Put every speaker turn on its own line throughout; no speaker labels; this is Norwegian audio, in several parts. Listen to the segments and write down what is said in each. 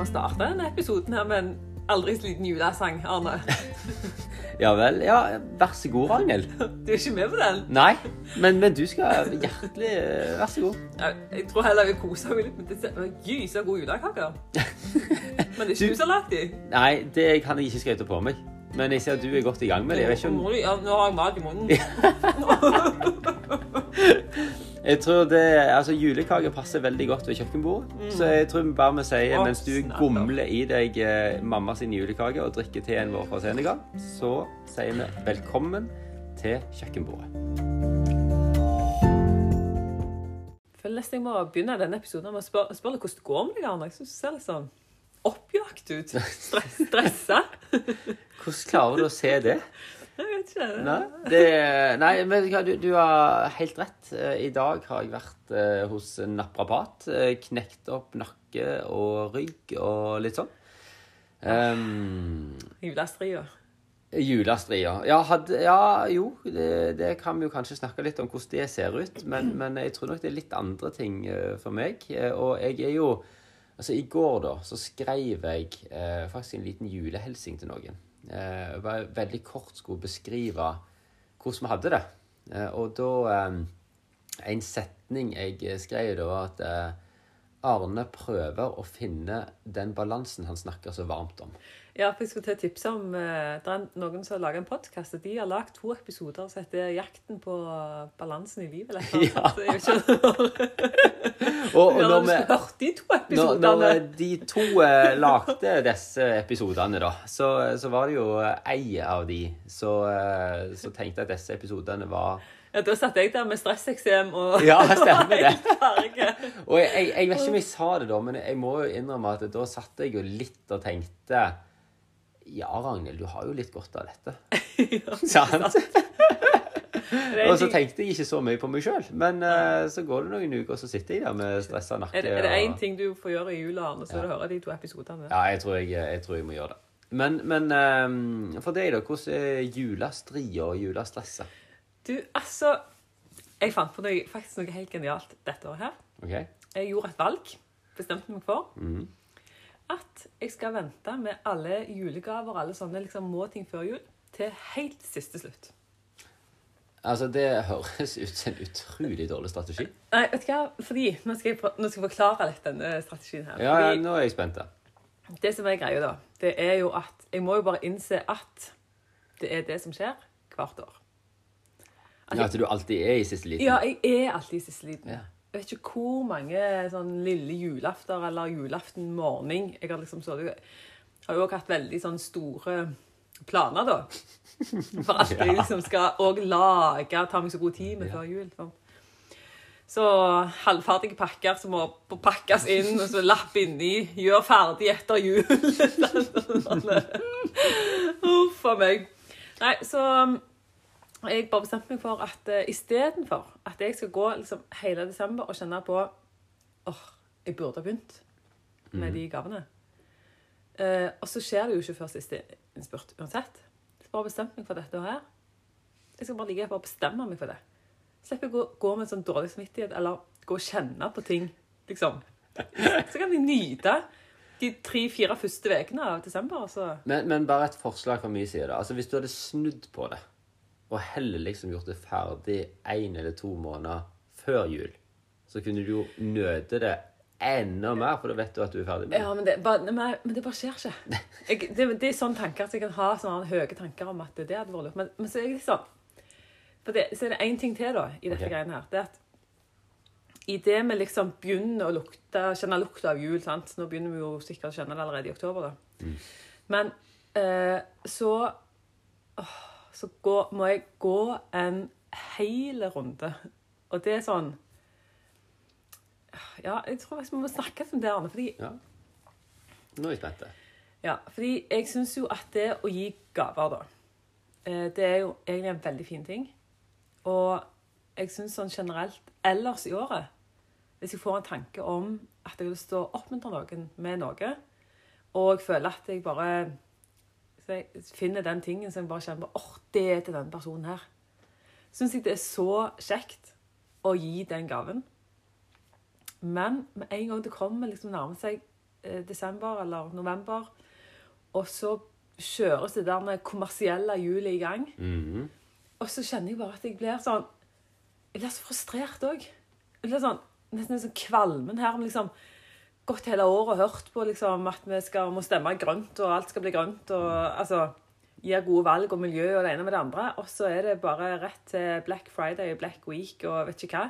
må starte denne episoden her med en aldri så liten julesang, Arne.
Ja vel. Ja, vær så god, Ragnhild.
Du er ikke med på den?
Nei, men, men du skal hjertelig eh, Vær så god.
Jeg, jeg tror heller vi koser meg litt med disse gysa gode julekaker. Men det er ikke du som har lagd de.
Nei, det kan jeg ikke skryte på meg. Men jeg ser at du er godt i gang med det. Jeg vet ikke om
ja, Nå har jeg mat i munnen.
Jeg tror det, altså Julekake passer veldig godt ved kjøkkenbordet. Så jeg tror vi bare vi
sier
mens du gomler i deg eh, mamma sin julekake og drikker teen vår fra Senegal, så sier vi velkommen til kjøkkenbordet.
Føler nesten jeg må begynne denne episoden med å spørre, spør hvordan det går med deg, Arne. Jeg synes du ser litt sånn oppjagt ut. Stress, stressa.
Hvordan klarer du å se det?
Jeg vet ikke.
Nei, det, nei men du du, har helt rett. Eh, I dag har jeg vært eh, hos en naprapat. eh, Knekt opp nakke og rygg og litt sånn. Um,
Julestria.
Julestria. Ja, hadde, ja jo, det, det kan vi jo kanskje snakke litt om hvordan det ser ut. Men, men jeg tror nok det er litt andre ting for meg. Og jeg er jo Altså, i går, da, så skrev jeg eh, faktisk en liten julehelsing til noen. Eh, bare veldig kort skulle beskrive hvordan vi hadde det. Eh, og da eh, En setning jeg skrev, da, var at eh, Arne prøver å finne den balansen han snakker så varmt om.
Ja, for jeg skulle til å tipse om eh, Det er noen som har laget en podkast, de har lagd to episoder som heter 'Jakten på balansen i livet'. Eller noe
Ja.
Så jeg vet ikke
Og, og når vi
hørt de to
når,
episodene.
når de to eh, lagde disse episodene, da, så, så var det jo ei av de eh, som tenkte at disse episodene var
Ja, da satt jeg der med stresseksem og
Ja, stemmer det. Og jeg, jeg, jeg vet ikke om jeg sa det da, men jeg må jo innrømme at da satt jeg jo litt og tenkte Ja, Ragnhild, du har jo litt godt av dette. Sant?
Er
Og så tenkte jeg ikke så mye på meg sjøl. Men uh, så går det noen uker, og så sitter jeg der med stressa nakke.
er det, er det én ting du får gjøre i jula, Arne, så er det å høre de to episodene.
Ja, jeg tror jeg, jeg, tror jeg må gjøre det. Men, men um, for deg, da? Hvordan er julestria og julestresset?
Du, altså Jeg fant på noe, faktisk noe helt genialt dette året her.
Okay.
Jeg gjorde et valg. Bestemte meg for
Mhm.
At jeg skal vente med alle julegaver alle sånne liksom, må ting før jul til helt siste slutt.
Altså, det høres ut som en utrolig dårlig strategi.
Nei, vet du hva? Fordi, Nå skal jeg, nå skal jeg forklare litt denne strategien her.
Ja, ja, nå er jeg spent. da.
Det som er greia, da, det er jo at jeg må jo bare innse at det er det som skjer hvert år.
Ja, At du alltid er i siste liten.
Ja, jeg er alltid i siste liten.
Ja.
Jeg vet ikke hvor mange sånn lille julafter eller julaften morgen jeg har liksom så har jo også hatt veldig sånn store planer, da. For at jeg liksom skal òg lage ta meg så god tid med før jul. sånn. Så halvferdige pakker som må pakkes inn, og så lapp inni. Gjør ferdig etter jul. Huff a meg. Nei, så um, jeg bare bestemte meg for at uh, istedenfor at jeg skal gå liksom, hele desember og kjenne på åh, jeg burde ha begynt med de gavene. Uh, og så skjer det jo ikke før siste innspurt uansett. Så bare bestemte meg for dette her. Jeg skal bare ligge og bare bestemme meg for det. Slipper å gå, gå med sånn dårlig samvittighet eller gå og kjenne på ting, liksom. Så kan vi nyte de tre-fire første ukene av desember. og Så.
Men, men bare et forslag fra min side. da. Altså, Hvis du hadde snudd på det, og heller liksom gjort det ferdig én eller to måneder før jul, så kunne du jo nøte det enda mer, for da vet du at du er ferdig med det.
Ja, men det, bare, nei, men- det bare skjer ikke. Jeg, det, det er sånne tanker at jeg kan ha sånne høye tanker om at det hadde vært lurt. Men, men så er jeg sånn For det, så er det én ting til da, i dette
okay.
greiene her. Det er at idet vi liksom begynner å lukte, kjenne lukta av jul sant? Nå begynner vi jo sikkert å kjenne det allerede i oktober. da. Men eh, så åh, Så gå, må jeg gå en hel runde. Og det er sånn Ja, jeg tror faktisk vi må snakke om det, Arne. fordi
Ja. Nå er jeg spent.
Ja, fordi jeg syns jo at det å gi gaver, da eh, Det er jo egentlig en veldig fin ting. Og jeg syns sånn generelt ellers i året Hvis jeg får en tanke om at jeg vil stå oppmuntre noen med noe, og jeg føler at jeg bare finner den tingen som jeg bare kjenner åh, det er til denne personen her. Syns jeg det er så kjekt å gi den gaven. Men med en gang det kommer liksom nærmer seg eh, desember eller november, og så kjøres det der med kommersielle hjulet i gang.
Mhm.
Og så kjenner jeg bare at jeg blir sånn Jeg blir så frustrert òg. Sånn, nesten en sånn kvalmen her. med liksom Gått hele året og hørt på liksom, at vi skal, må stemme grønt, og alt skal bli grønt. og altså Gir gode valg og miljø og det ene med det andre. Og så er det bare rett til Black Friday Black Week og vet ikke hva.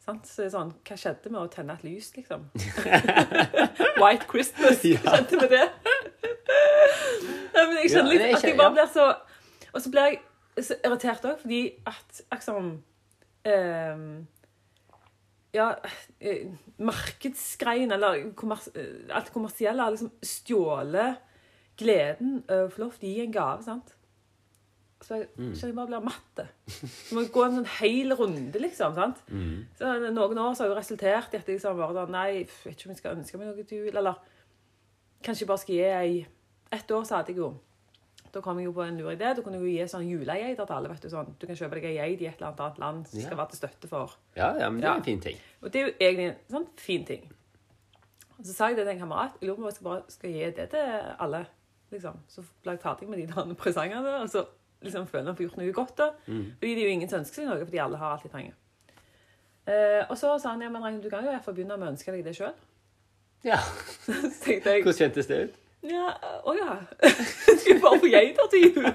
Sant? Så det er sånn, Hva skjedde med å tenne et lys, liksom? White Christmas.
Ja.
Hva skjedde med det? Nei, men jeg skjønner litt at jeg bare blir så Og så blir jeg så irritert òg, fordi at liksom ehm, Ja, eh, markedsgreien, eller kommers, eh, alt kommersielle, har liksom stjålet gleden over å få lov til å gi en gave, sant? Så jeg
Mm.
jeg bare blir matte. Så må gå en sånn hel runde, liksom. sant?
Mm.
Så Noen år så har jo resultert i at jeg liksom bare sånn Nei, jeg vet ikke om jeg skal ønske meg noe til jul, eller kanskje jeg bare skal gi ei Ett år så hadde jeg jo Da kom jeg jo på en lur idé. Da kunne jeg jo gi sånn julegeiter til alle. vet Du sånn. Du kan kjøpe deg ei geit i et eller annet land som
Ja.
skal være til støtte for
Ja, ja, men det er en fin ting.
Og det er jo egentlig en sånn fin ting. Og så sa jeg det til en kamerat. Jeg lurer på om jeg skal bare skal gi det til alle. liksom. Så ble jeg ferdig med de der presangene, og så liksom føler jeg at har gjort noe godt. da.
Mm.
Fordi det er jo ingen som ønsker seg noe, fordi alle har alt de trenger. Eh, og så sa han ja, men Ragnhild, du kan jo begynne med å ønske deg det sjøl.
Ja. Hvordan kjentes det ut?
Ja, å ja. Bare få geiter til jul?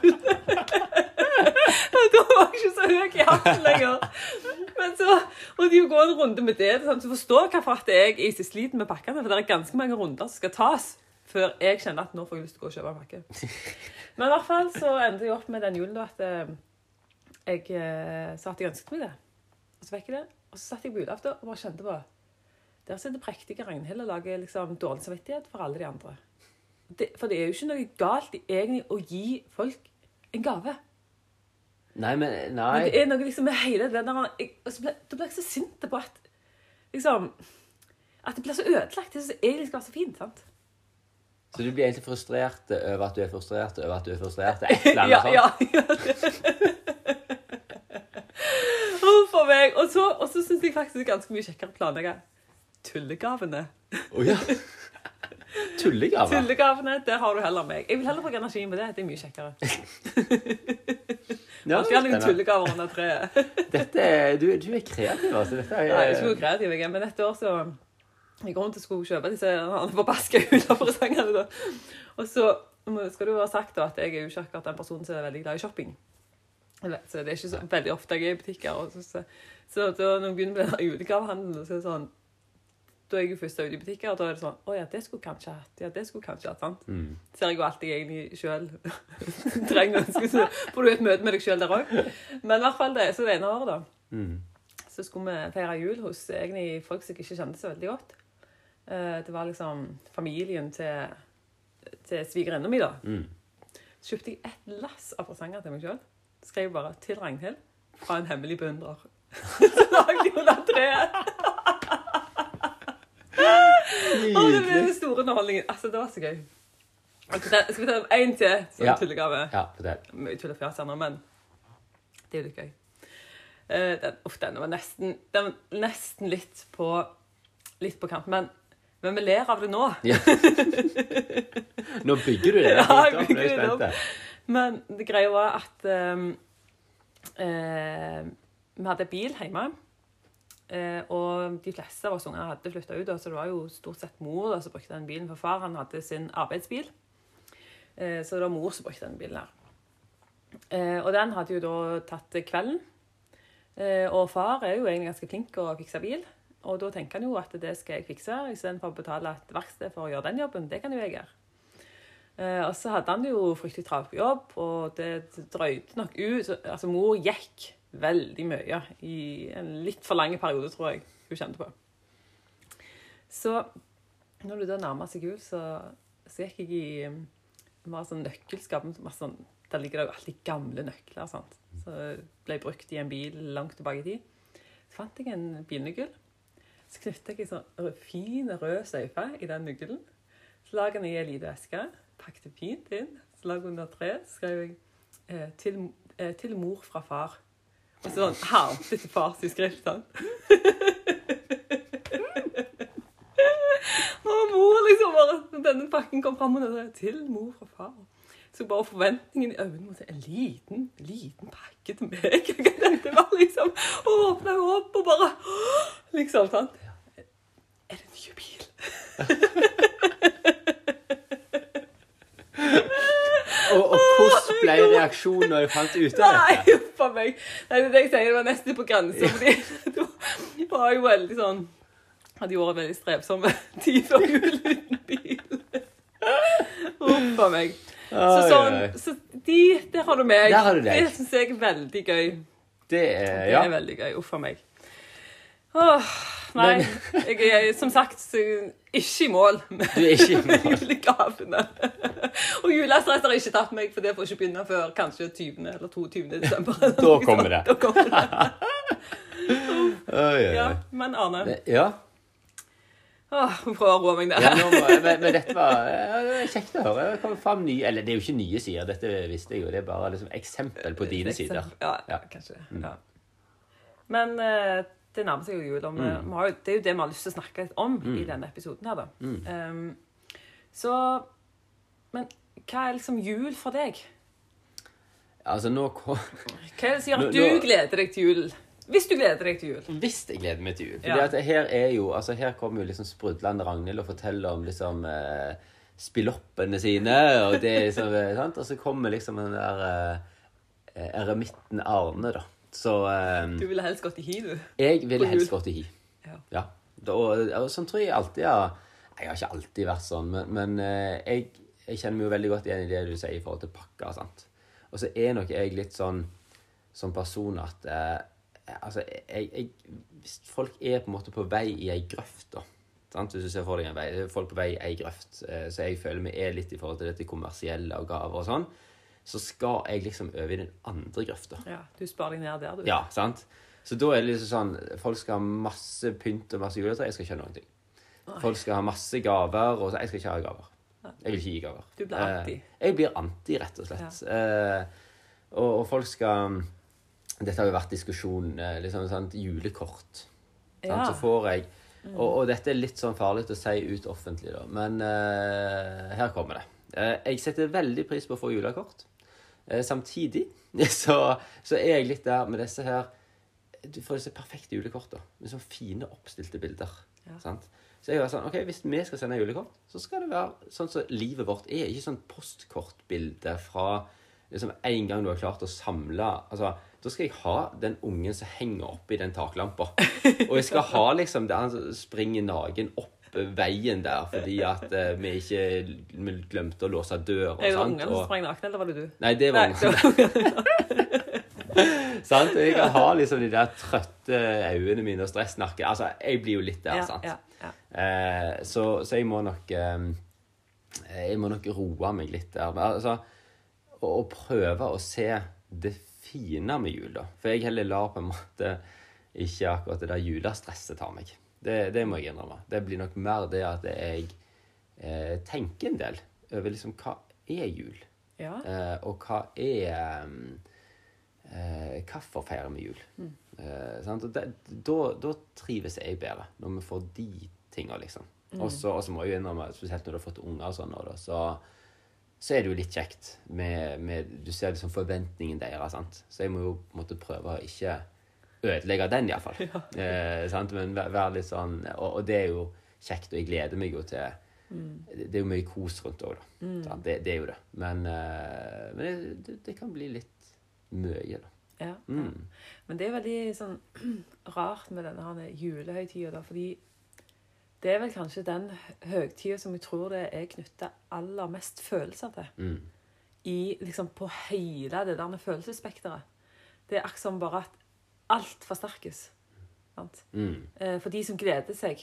da var jeg ikke så høy i hatten lenger. Men så måtte jeg gå en runde med det. Så forstå hvorfor at jeg er så sliten med pakkene. For det er ganske mange runder som skal tas før jeg kjenner at nå får jeg lyst til å gå og kjøpe en pakke. Men i hvert fall så endte jeg opp med den julen da at eh, jeg eh, sa at jeg ønsket meg det. Og så fikk jeg det. Og så satt jeg på julaften og bare kjente på Der sitter prektige Ragnhild og lager liksom dårlig samvittighet for alle de andre. Det, for det er jo ikke noe galt egentlig å gi folk en gave.
Nei, men
Men det er noe liksom med hele det der jeg, og så ble, Da blir jeg så sint på at liksom At det blir så ødelagt. Det som egentlig skal være så fint. sant?
Så du blir egentlig frustrert over at du er frustrert over at du er frustrert? Et eller annet
ja,
sånt?
ja, ja. For meg. Og så, og så syns jeg faktisk det er ganske mye kjekkere å planlegge tullegavene.
Oh, ja. Tullegave?
Tullegavene, der har du heller meg. Jeg vil heller bruke energien på det. Det er mye kjekkere.
Ja,
ha noen tullegaver under treet.
Dette er, du, du er kreativ, altså. Dette er,
Nei, jeg er ikke noe kreativ, jeg. Men dette år så jeg går rundt og skulle kjøpe disse forbaska julepresangene. Og så skal det jo være sagt da, at jeg er jo ikke akkurat den personen som er veldig glad i shopping. Så det er ikke så veldig ofte jeg er i butikker. Og så, så, så da når jeg begynner med julegavehandelen, så er det sånn Da jeg først ute i butikker, og da er det sånn Å ja, det skulle kanskje hatt. Ja, det skulle kanskje hatt. sant?
Mm.
Ser jeg jo alltid egentlig sjøl trenger å ønske, så får du et møte med deg sjøl der òg. Men i hvert fall det. Så det ene året, da
Mm.
så skulle vi feire jul hos egentlig folk som jeg ikke kjente så veldig godt. Eh, Det var liksom familien til, til svigerinna mi, da.
Mm.
Så kjøpte jeg et lass av presanger til meg sjøl. Skrev bare 'Til Ragnhild fra en hemmelig beundrer'. Så lagde jeg det treet. Og det ble den store underholdningen. Altså, det var så gøy. Ok, da- Skal vi ta en til som
Ja.
tullegave?
Ja, fortell.
Mye fjas her nå, men det er jo litt gøy. Eh, den, uff, den var nesten, den var nesten litt på litt på kant, men, men vi ler av det nå.
Ja. Nå bygger du det.
Ja, jeg bygger
er
det opp. Men det greia var at ehm, eh, vi hadde bil hjemme. Eh, og de fleste av oss unger hadde flytta ut, så det var jo stort sett mor da, som brukte den bilen. For far han hadde sin arbeidsbil, eh, så det var mor som brukte den bilen her. Eh, og den hadde jo da tatt kvelden. Eh, og far er jo egentlig ganske flink til å fikse bil. Og da tenker han jo at det skal jeg fikse, istedenfor å betale et verksted for å gjøre den jobben. Det kan jo jeg gjøre. Eh, og så hadde han jo fryktelig travelt på jobb, og det drøyde nok ut. Altså, mor gikk veldig mye i en litt for lang periode, tror jeg hun kjente på. Så når det da nærma seg jul, så, så gikk jeg i um, sånn nøkkelskap sånn Der ligger det jo alltid gamle nøkler. sant? Så ble brukt i en bil langt tilbake i tid. Så fant jeg en bilnøkkel. Så knyttet jeg en sånn fin, rød sløyfe i den nøkkelen. Så la den i ei lita eske. Pakket fint inn. Så la jeg under tre. Så skrev jeg eh, til, eh, 'Til mor fra far'. Og så sånn Her sitter fars i skrift. Sånn. Og mor liksom bare denne pakken kom fram, og det til mor og far. Så bare forventningen i øynene var en liten, liten pakke til meg. Det var liksom og åpna jo opp og bare Liksom, sant. Er det en ny bil?
Og, og hvordan ble reaksjonen når jeg fant ut av
Nei,
dette?
uff a meg. Nei, det er det jeg sier. Det var nesten på grensa. Fordi da var jo veldig sånn Hadde jo vært veldig strevsom tid før jul uten bil. Uff a meg. Så sånn, så de, der har du meg.
Der har du deg.
Det syns jeg er veldig gøy.
Det er,
Det er veldig gøy. Uff a meg. Åh, nei, jeg er som sagt ikke i mål med julegavene. Og julestress har ikke tatt meg, for det får ikke begynne før kanskje 20. eller 22. desember.
Da kommer det.
Da kommer det. Ja, men Arne,
Ja.
åh, må prøve å roe meg
ja
ned.
nå, men, men dette var ja, det var kjekt å høre. Det fram nye, eller det er jo ikke nye sider, dette visste jeg jo. Det er bare liksom eksempel på dine sider.
Ja,
Ja. Mm.
kanskje. Ja. Men eh, det nærmer seg jo jul. Og vi,
Mm.
vi har det er jo det vi har lyst til å snakke om i denne episoden her, da.
Mm.
Um, så Men hva er liksom jul for deg?
Altså, nå
Hva er det som gjør at du gleder deg til jul? Hvis du gleder deg til jul.
Hvis jeg gleder meg til jul. Fordi
Ja.
at her er jo, altså her kommer jo liksom sprudlende Ragnhild og forteller om liksom eh, spilloppene sine, og det liksom, eh, sant? Og så kommer liksom den der eh, eremitten Arne, da. Så um,
Du ville helst gått i hi, du.
jeg ville helst gått i hi.
Ja.
Ja. Og, og sånn tror jeg alltid har Jeg har ikke alltid vært sånn, men, men eh, jeg, jeg kjenner meg jo veldig godt igjen i det du sier i forhold til pakker. sant? Og så er nok jeg litt sånn som person at eh, Altså, jeg, jeg Hvis folk er på en måte på vei i ei grøft, da sant? Hvis du ser for deg en vei, folk på vei i ei grøft, eh, så jeg føler vi er litt i forhold til dette kommersielle og gaver og sånn, så skal jeg liksom over i den andre grøfta.
Ja, du sparer deg ned der, du.
Ja, sant? Så da er det liksom sånn Folk skal ha masse pynt og masse juletre. Jeg skal ikke ha noen ting. Folk skal ha masse gaver, og så jeg skal ikke ha gaver. Jeg vil ikke gi gaver.
Du blir anti.
Eh, jeg blir anti, rett og slett. Eh, og, og folk skal Dette har jo vært diskusjon. Liksom sant, Julekort. Sant?
Ja.
Så får jeg og, og dette er litt sånn farlig å si ut offentlig, da. Men uh, her kommer det. Uh, jeg setter veldig pris på å få julekort. Eh, samtidig så, så er jeg litt der med disse her Du får disse perfekte julekortene med sånne fine, oppstilte bilder.
Ja.
Sant? Så jeg var sånn, ok, Hvis vi skal sende julekort, så skal det være sånn som livet vårt er. Ikke sånn postkortbilde fra liksom en gang du har klart å samle altså, Da skal jeg ha den ungen som henger oppi den taklampa. Og jeg skal ha liksom det han springer naken opp veien der fordi at eh, vi ikke vi glemte å låse døra.
Er det
sant?
ungene som sprang nakne, eller var det du?
Nei, det var
ungene.
Sant? Jeg kan ha liksom de der trøtte øynene mine og stressnakke, Altså, jeg blir jo litt der,
ja,
sant?
ja, ja.
Eh, så, så jeg må nok eh, Jeg må nok roe meg litt der. Altså, og, og prøve å se det fine med jul, da. For jeg heller lar på en måte ikke akkurat det der julestresset ta meg. Det, det må jeg innrømme. Det blir nok mer det at jeg eh, tenker en del over liksom hva er jul?
ja.
Eh, og hva er eh, Hvorfor feirer vi jul? Eh, sant? Og det, da, da trives jeg bedre, når vi får de tinga, liksom. Så og så må jeg jo innrømme, spesielt når du har fått unger og sånn, så, så er det jo litt kjekt med, med Du ser liksom forventningen deres, sant. Så jeg må jo måtte prøve å ikke ødelegge den, iallfall. Ja. Eh, sant? Men væ- vær litt sånn og, og det er jo kjekt, og jeg gleder meg jo til det det er jo mye kos rundt òg, da. Sant? Det, det er jo det. Men, eh, men det, det, det kan bli litt mye, da.
Ja, ja.
Mm.
Men det er veldig sånn rart med denne julehøytida, da, fordi det er vel kanskje den høytida som jeg tror det er knytta aller mest følelser til.
Mm.
I, liksom, på hele det der følelsesspekteret. Det er akkurat som bare at alt forsterkes. Sant?
Mm.
Eh, For de som gleder seg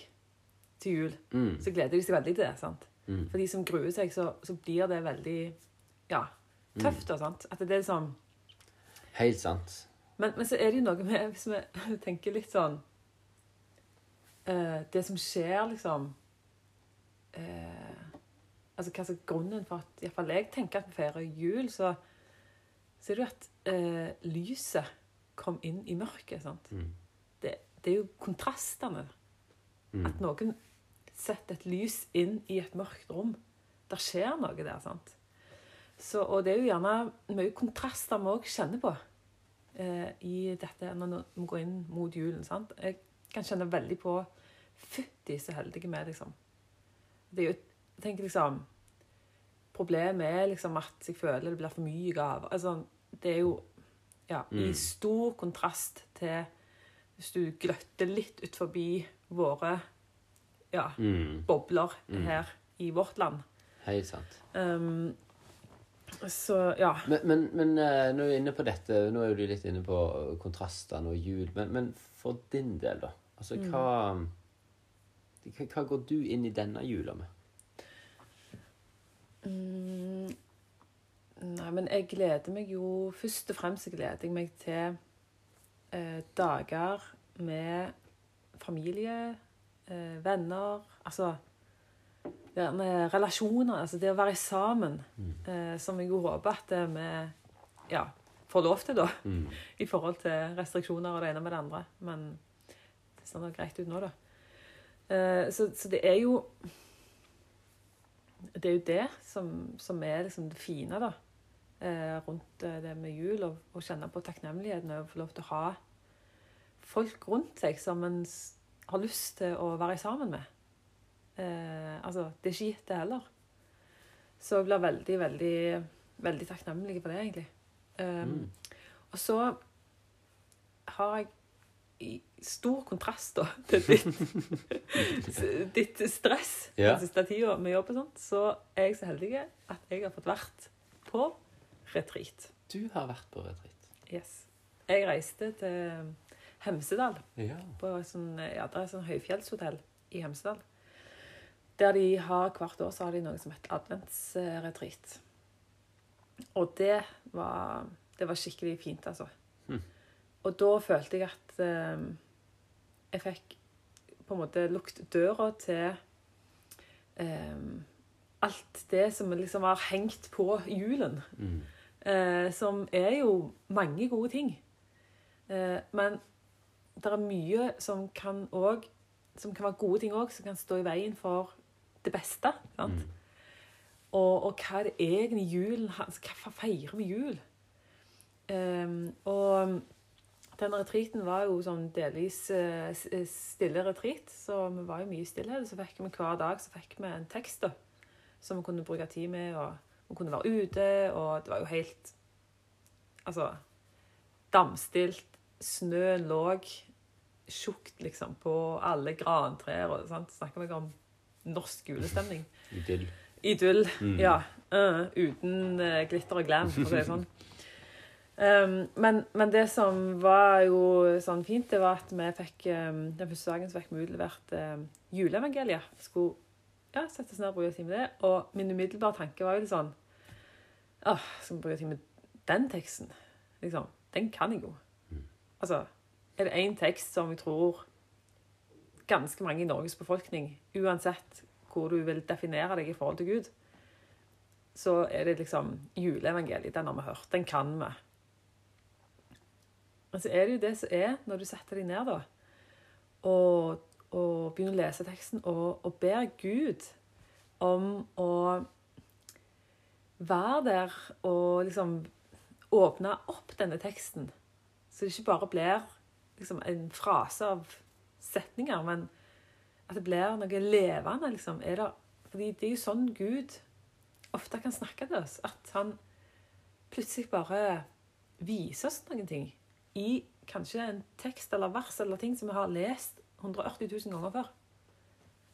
til jul,
Mm.
så gleder de seg veldig til det. sant?
Mm.
For de som gruer seg, så, så blir det veldig ja, tøft. da, sant? At det er sånn
Helt sant.
Men, men så er det jo noe med Hvis vi tenker litt sånn uh, Det som skjer, liksom uh, Altså hva som er grunnen for at Iallfall jeg tenker at vi feirer jul, så, så er det jo at uh, lyset kom inn i mørket. sant?
Mm.
Det, det er jo kontrastene.
Mm.
At noen setter et lys inn i et mørkt rom. det skjer noe der. sant? Så, og det er jo gjerne mye kontraster vi òg kjenner på eh, i dette når vi går inn mot julen. sant? Jeg kan kjenne veldig på Fytti, så heldige vi er, liksom. Det er jo Jeg tenker liksom Problemet er liksom at jeg føler det blir for mye gaver. Altså, det er jo ja, i
Mm.
stor kontrast til hvis du gløtter litt ut forbi våre ja,
Mm.
bobler
Mm.
her i vårt land.
Helt sant.
Um, så ja.
Men, men, men nå er er inne på dette, nå er du litt inne på kontrastene og jul, men, men for din del, da? Altså, hva, hva Hva går du inn i denne jula med?
Mm, nei, men jeg gleder meg jo Først og fremst gleder jeg meg til eh, dager med familie, eh, venner Altså relasjoner. Altså det å være sammen. Eh, som jeg jo håper at eh, vi ja, får lov til, da.
Mm.
I forhold til restriksjoner og det ene med det andre. Men det ser nå greit ut nå, da. Eh, så, så det er jo Det er jo det som, som er liksom det fine, da. Eh, rundt eh, det med jul. Og, og kjenne på takknemligheten over å få lov til å ha folk rundt seg som en har lyst til å være sammen med. Eh, altså, det er ikke gitt, det heller. Så jeg blir veldig, veldig, veldig takknemlig for det, egentlig. Um,
Mm.
Og så har jeg i stor kontrast da, til ditt, ditt stress
Ja.
den siste tida med jobb og sånt, så er jeg så heldig at jeg har fått vært på retreat.
Du har vært på retreat.
Yes. Jeg reiste til Hemsedal.
Ja.
På sånn, ja, det er et sånn høyfjellshotell i Hemsedal. Der de har hvert år så har de noe som heter adventsretreat. Og det var, det var skikkelig fint, altså.
Hm.
Og da følte jeg at eh, jeg fikk på en måte lukt døra til eh, alt det som liksom har hengt på julen.
Mm.
Eh, som er jo mange gode ting. Eh, men det er mye som kan òg Som kan være gode ting òg, som kan stå i veien for det beste. Sant?
Mm.
Og, og hva er det egentlig julen altså, Hvorfor feirer vi jul? Um, og den retreaten var jo sånn delvis uh, stille retreat, så vi var jo mye i stillhet. Så fikk vi hver dag så fikk vi en tekst da, som vi kunne bruke tid med, og vi kunne være ute, og det var jo helt Altså damstilt. Snøen lå tjukt liksom på alle grantrær. og? Snakker vi om norsk julestemning.
Idyll.
Idyll,
Mm.
ja. Uh, uten uh, glitter og glam, for å si det sånn. Um, men, men det som var jo sånn fint, det var at vi fikk um, den første dagen så fikk vi utlevert um, juleevangeliet. Skulle ja, sette oss ned og bruke tid med det. Og min umiddelbare tanke var jo litt sånn Åh, skal vi bruke tid med den teksten? Liksom. Den kan jeg jo. Altså, er det én tekst som jeg tror ganske mange i Norges befolkning, uansett hvor du vil definere deg i forhold til Gud, så er det liksom juleevangeliet. Den har vi hørt. Den kan vi. Men så er det jo det som er, når du setter deg ned da, og, og begynner å lese teksten, og, og ber Gud om å være der og liksom åpne opp denne teksten. Så det ikke bare blir liksom en frase av setninger, men at det blir noe levende, liksom. Er det, fordi det er jo sånn Gud ofte kan snakke til oss. At han plutselig bare viser oss noen ting i kanskje en tekst eller vers eller ting som vi har lest 180 000 ganger før.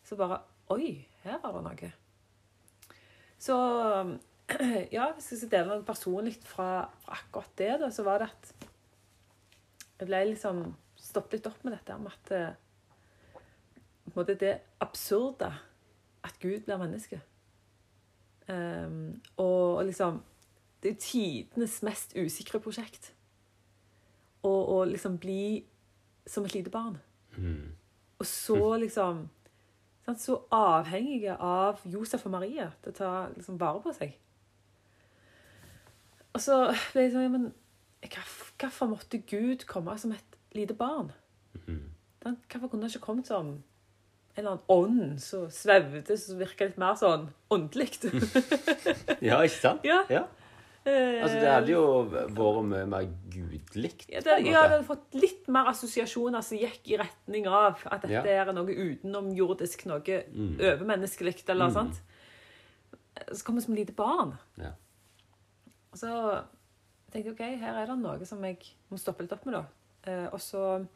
Så bare Oi, her var det noe. Så ja, hvis jeg skal dele noe personlig fra, fra akkurat det, da, så var det at jeg ble liksom stoppet litt opp med dette med at eh, på en måte det absurde at Gud blir menneske. Um, og, og liksom Det er tidenes mest usikre prosjekt. Å liksom bli som et lite barn.
Mm.
Og så liksom sant, Så avhengige av Josef og Maria til å ta liksom, vare på seg. Og så ble jeg sånn ja, men Hvorfor måtte Gud komme som et lite barn?
Mm.
Sant? Hvorfor kunne han ikke kommet som en eller annen ånd som svevde, som virka litt mer sånn åndelig.
Ja, ikke sant?
Ja.
ja. Altså, det hadde jo vært mye mer gudlikt.
Ja, det, ja, det hadde fått litt mer assosiasjoner som gikk i retning av at dette
Ja.
er noe utenomjordisk, noe
Mm.
overmenneskelig, eller
Mm.
sant. Så kom vi som lite barn.
Ja.
Og så tenkte jeg OK, her er det noe som jeg må stoppe litt opp med, da. Eh, og så,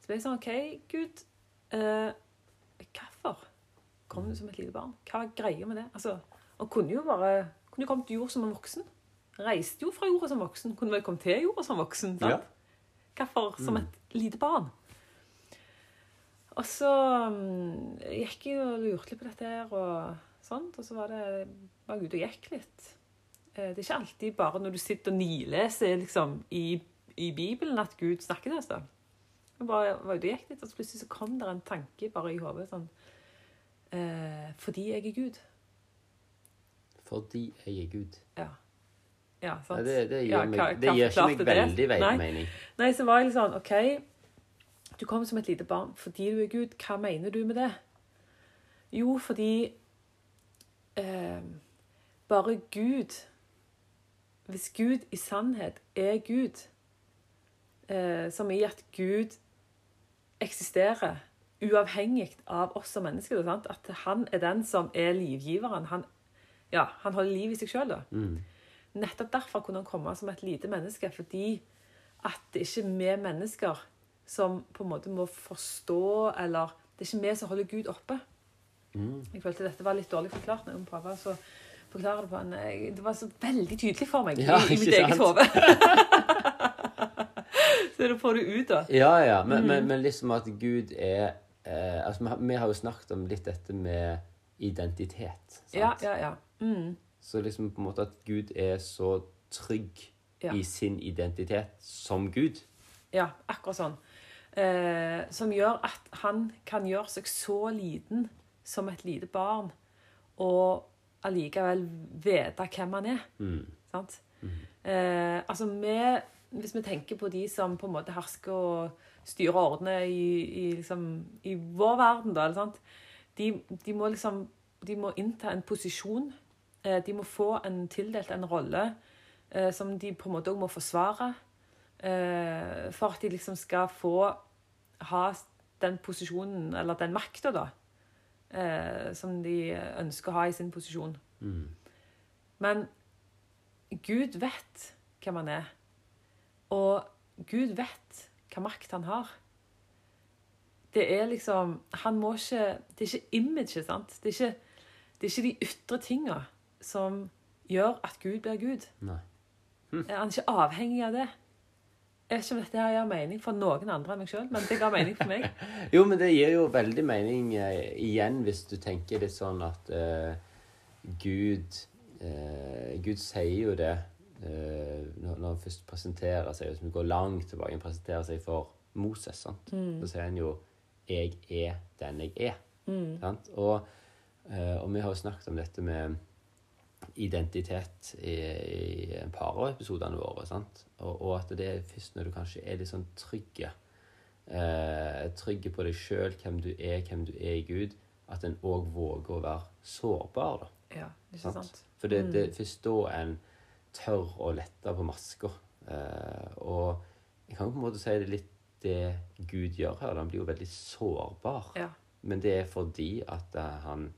så ble jeg sånn OK, Gud, eh, hvorfor kom du som et lite barn? Hva er greia med det? Altså, og kunne jo bare kunne jo kommet jord som en voksen. Reiste jo fra jorda som voksen. Kunne vel kommet til jorda som voksen. sant?
Ja.
Hvorfor som
Mm.
et lite barn? Og så mm, gikk jeg og lurte litt på dette her, og sånt, og så var det var ute og gikk litt. Eh, Det er ikke alltid bare når du sitter og nileser liksom, i, i Bibelen at Gud snakker til oss. da. Jeg bare var ute og gikk litt, og så plutselig så kom det en tanke bare i hodet sånn eh, Fordi jeg er Gud.
Fordi jeg er Gud.
Ja. Ja, sant?
Det, det gir,
Ja,
meg, det gir ikke meg veldig vei-
Nei. Nei, så var jeg litt sånn OK, du kommer som et lite barn fordi du er Gud. Hva mener du med det? Jo, fordi eh, bare Gud Hvis Gud i sannhet er Gud, eh, som i at Gud eksisterer uavhengig av oss som mennesker, sant? at han er den som er livgiveren. Han, ja, han holder liv i seg sjøl, da.
Mm.
Nettopp derfor kunne han komme som et lite menneske, fordi at det ikke er vi mennesker som på en måte må forstå, eller det er ikke vi som holder Gud oppe.
Mm.
Jeg følte dette var litt dårlig forklart når jeg må prøve å forklare det på en Det var så veldig tydelig for meg
Ja,
i, i mitt eget hode. så da får du ut, da.
Ja, ja, men,
Mm.
men, men liksom at Gud er eh, altså, vi, har, vi har jo snakket om litt dette med identitet. Sant?
Ja, ja, ja. Mm.
Så liksom på en måte at Gud er så trygg
Ja.
i sin identitet som Gud.
Ja, akkurat sånn. Eh, som gjør at han kan gjøre seg så liten som et lite barn, og allikevel vite hvem han er.
Mm.
Sant? Eh, altså, vi, hvis vi tenker på de som på en måte hersker og styrer og ordner i, i, liksom, i vår verden, da, eller sant? De, de må liksom de må innta en posisjon. Eh, de må få en tildelt en rolle eh, som de på en måte også må forsvare. Eh, for at de liksom skal få ha den posisjonen, eller den makta, da. Eh, som de ønsker å ha i sin posisjon.
Mm.
Men Gud vet hvem han er. Og Gud vet hva makt han har. Det er liksom Han må ikke Det er ikke imaget, sant? Det er ikke, det er ikke de ytre tinga som gjør at Gud blir Gud.
Nei.
Han er ikke avhengig av det. Jeg vet ikke om dette her gir mening for noen andre enn meg sjøl, men det ga mening for meg.
Jo, men det gir jo veldig mening eh, igjen hvis du tenker litt sånn at eh, Gud eh, Gud sier jo det eh, når, når han først presenterer seg, hvis vi går langt tilbake han presenterer seg for Moses, sant? så sier han jo 'Jeg er den jeg er'. Sant? Og, eh, og vi har jo snakket om dette med identitet i, i en par av episodene våre. Sant? Og, og at det er først når du kanskje er litt sånn trygge eh, trygge på deg sjøl, hvem du er, hvem du er i Gud, at en òg våger å være sårbar. da.
Ja, ikke
Sant?
sant?
For det, det er først da en tør å lette på maska. Eh, og jeg kan på en måte si det litt det Gud gjør her. Han blir jo veldig sårbar.
Ja.
Men det er fordi at eh, han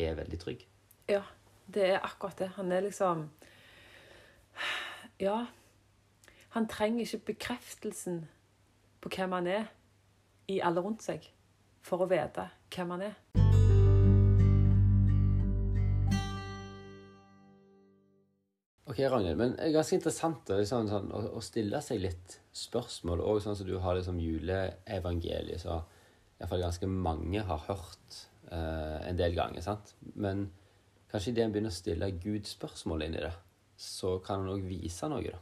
er veldig trygg.
Ja, det er akkurat det. Han er liksom Ja. Han trenger ikke bekreftelsen på hvem han er, i alle rundt seg, for å vite hvem han er.
Ok, Ragnhild, men det er ganske interessant liksom, sånn, å, å stille seg litt spørsmål, og sånn som du har liksom juleevangeliet, så i hvert fall ganske mange har hørt eh, en del ganger, sant? Men kanskje idet en begynner å stille Gud spørsmål inn i det, så kan han òg vise noe, da.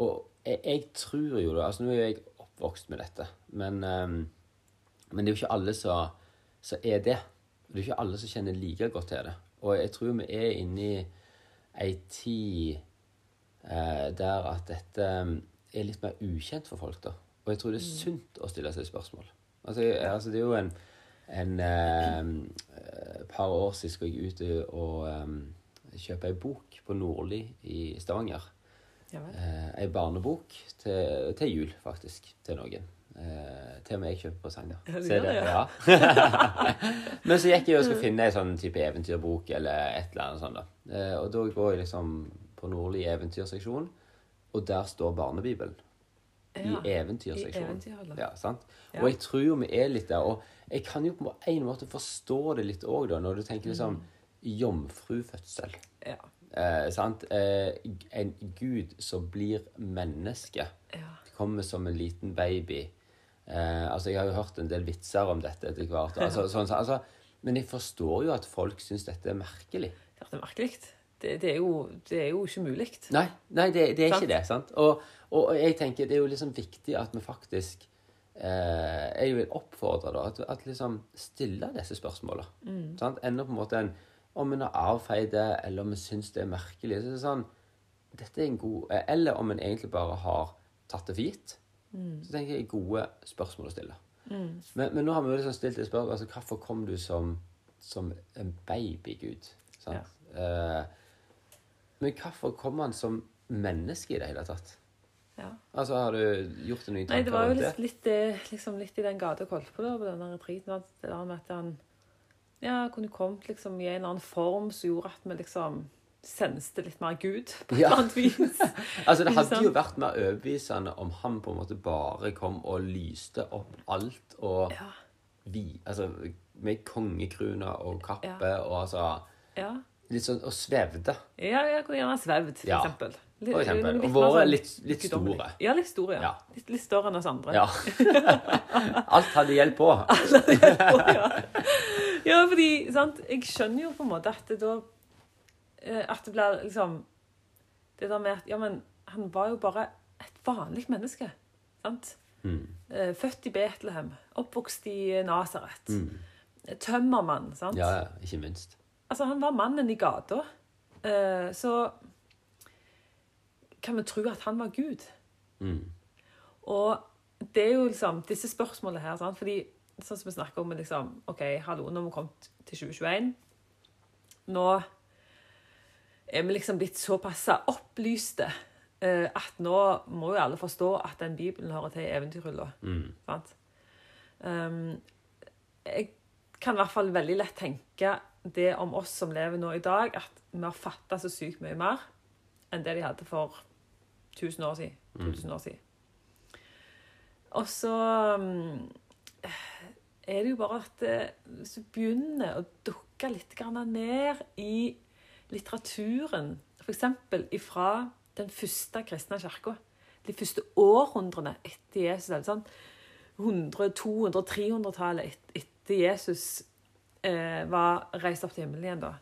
Og jeg, jeg tror jo da, altså nå er jo jeg oppvokst med dette, men, um, men det er jo ikke alle som er det. Det er ikke alle som kjenner like godt til det. Og jeg tror vi er inne i ei tid eh, der at dette eh, er litt mer ukjent for folk, da. Og jeg tror det er sunt å stille seg spørsmål. Altså, altså det er jo en, en eh, par år siden skulle jeg ut og eh, kjøpe ei bok på Nordli i Stavanger.
Ja.
Eh, ei barnebok til, til jul, faktisk, til noen. Eh, til og med jeg kjøper presanger.
Ja,
det,
det,
ja. Men så gikk jeg og skulle finne ei sånn type eventyrbok eller et eller annet sånt. da. Eh, og da går jeg liksom på Nordli eventyrseksjon, og der står Barnebibelen.
Ja,
I eventyrseksjonen.
eventyrhallen.
Ja, sant?
Ja.
Og jeg tror jo vi er litt der. Og jeg kan jo på en måte forstå det litt òg, da, når du tenker liksom
Mm.
jomfrufødsel.
Ja.
Eh, sant? Eh, en gud som blir menneske.
ja.
Kommer som en liten baby. Eh, altså, Jeg har jo hørt en del vitser om dette etter hvert. Altså, sånn, altså, men jeg forstår jo at folk syns dette er merkelig.
Det er merkelig. Det, det, er jo, det er jo ikke mulig.
Nei, nei det, det er
Sant.
ikke det. sant? Og, og jeg tenker det er jo liksom viktig at vi faktisk eh, Jeg vil oppfordre da, at, at liksom stille disse spørsmåla.
Mm.
Sant? Enda på en måte en Om en har avfeid det, eller om en syns det er merkelig. Så er det sånn, dette er en god, eh, Eller om en egentlig bare har tatt det for gitt.
Mm.
Så tenker jeg gode spørsmål å stille. Men, men nå har vi jo liksom stilt et spørsmål altså Hvorfor kom du som, som en babygud? Sant? Eh, men hvorfor kom han som menneske i det hele tatt?
Ja.
Altså, Har du gjort deg noen
Nei, det
tanker
var jo litt, litt, eh, liksom litt i den gata jeg holdt på da, på denne retreaten. at Det der med at han ja, kunne kommet liksom i en eller annen form som gjorde at vi liksom senste litt mer Gud, på et
Ja.
annet vis.
Altså, Det hadde jo vært mer overbevisende om han på en måte bare kom og lyste opp alt og
Ja.
vi Altså med kongekrone og kappe
Ja.
og altså
Ja,
Litt sånn Og svevde.
ja jeg kunne gjerne ha svevd, for
Ja,
eksempel. Litt-
for eksempel.
litt
Og vært
sånn
litt- litt store.
Ja, litt store, ja.
Ja.
Litt, litt større enn oss andre.
Ja. Alt hadde hjelp på.
ja. ja, fordi sant? Jeg skjønner jo på en måte at det da eh, At det blir liksom Det der med at Ja, men han var jo bare et vanlig menneske. Sant?
Mm.
Eh, Født i Betlehem. Oppvokst i Nasaret. Tømmermann. sant?
Mm. Ja, ja, ikke minst.
Altså, han var mannen i gata. Eh, Så kan vi tro at han var Gud.
Mm.
Og det er jo liksom disse spørsmålene her, sant? fordi sånn som vi snakker om liksom, OK, hallo, nå har vi kommet til 2021. Nå er vi liksom blitt såpass opplyste eh, at nå må jo alle forstå at den Bibelen hører til i eventyrhylla.
Mm.
Sant? Um, jeg kan i hvert fall veldig lett tenke det om oss som lever nå i dag, at vi har fatta så sykt mye mer enn det de hadde for 1000 år siden. 2000 år siden. Og så um, er det jo bare at hvis du begynner å dukke litt ned i litteraturen, f.eks. ifra den første kristne kirka, de første århundrene etter Jesus, eller sånn 100-, 200-, 300-tallet etter Jesus eh, var reist opp til himmelen igjen, da.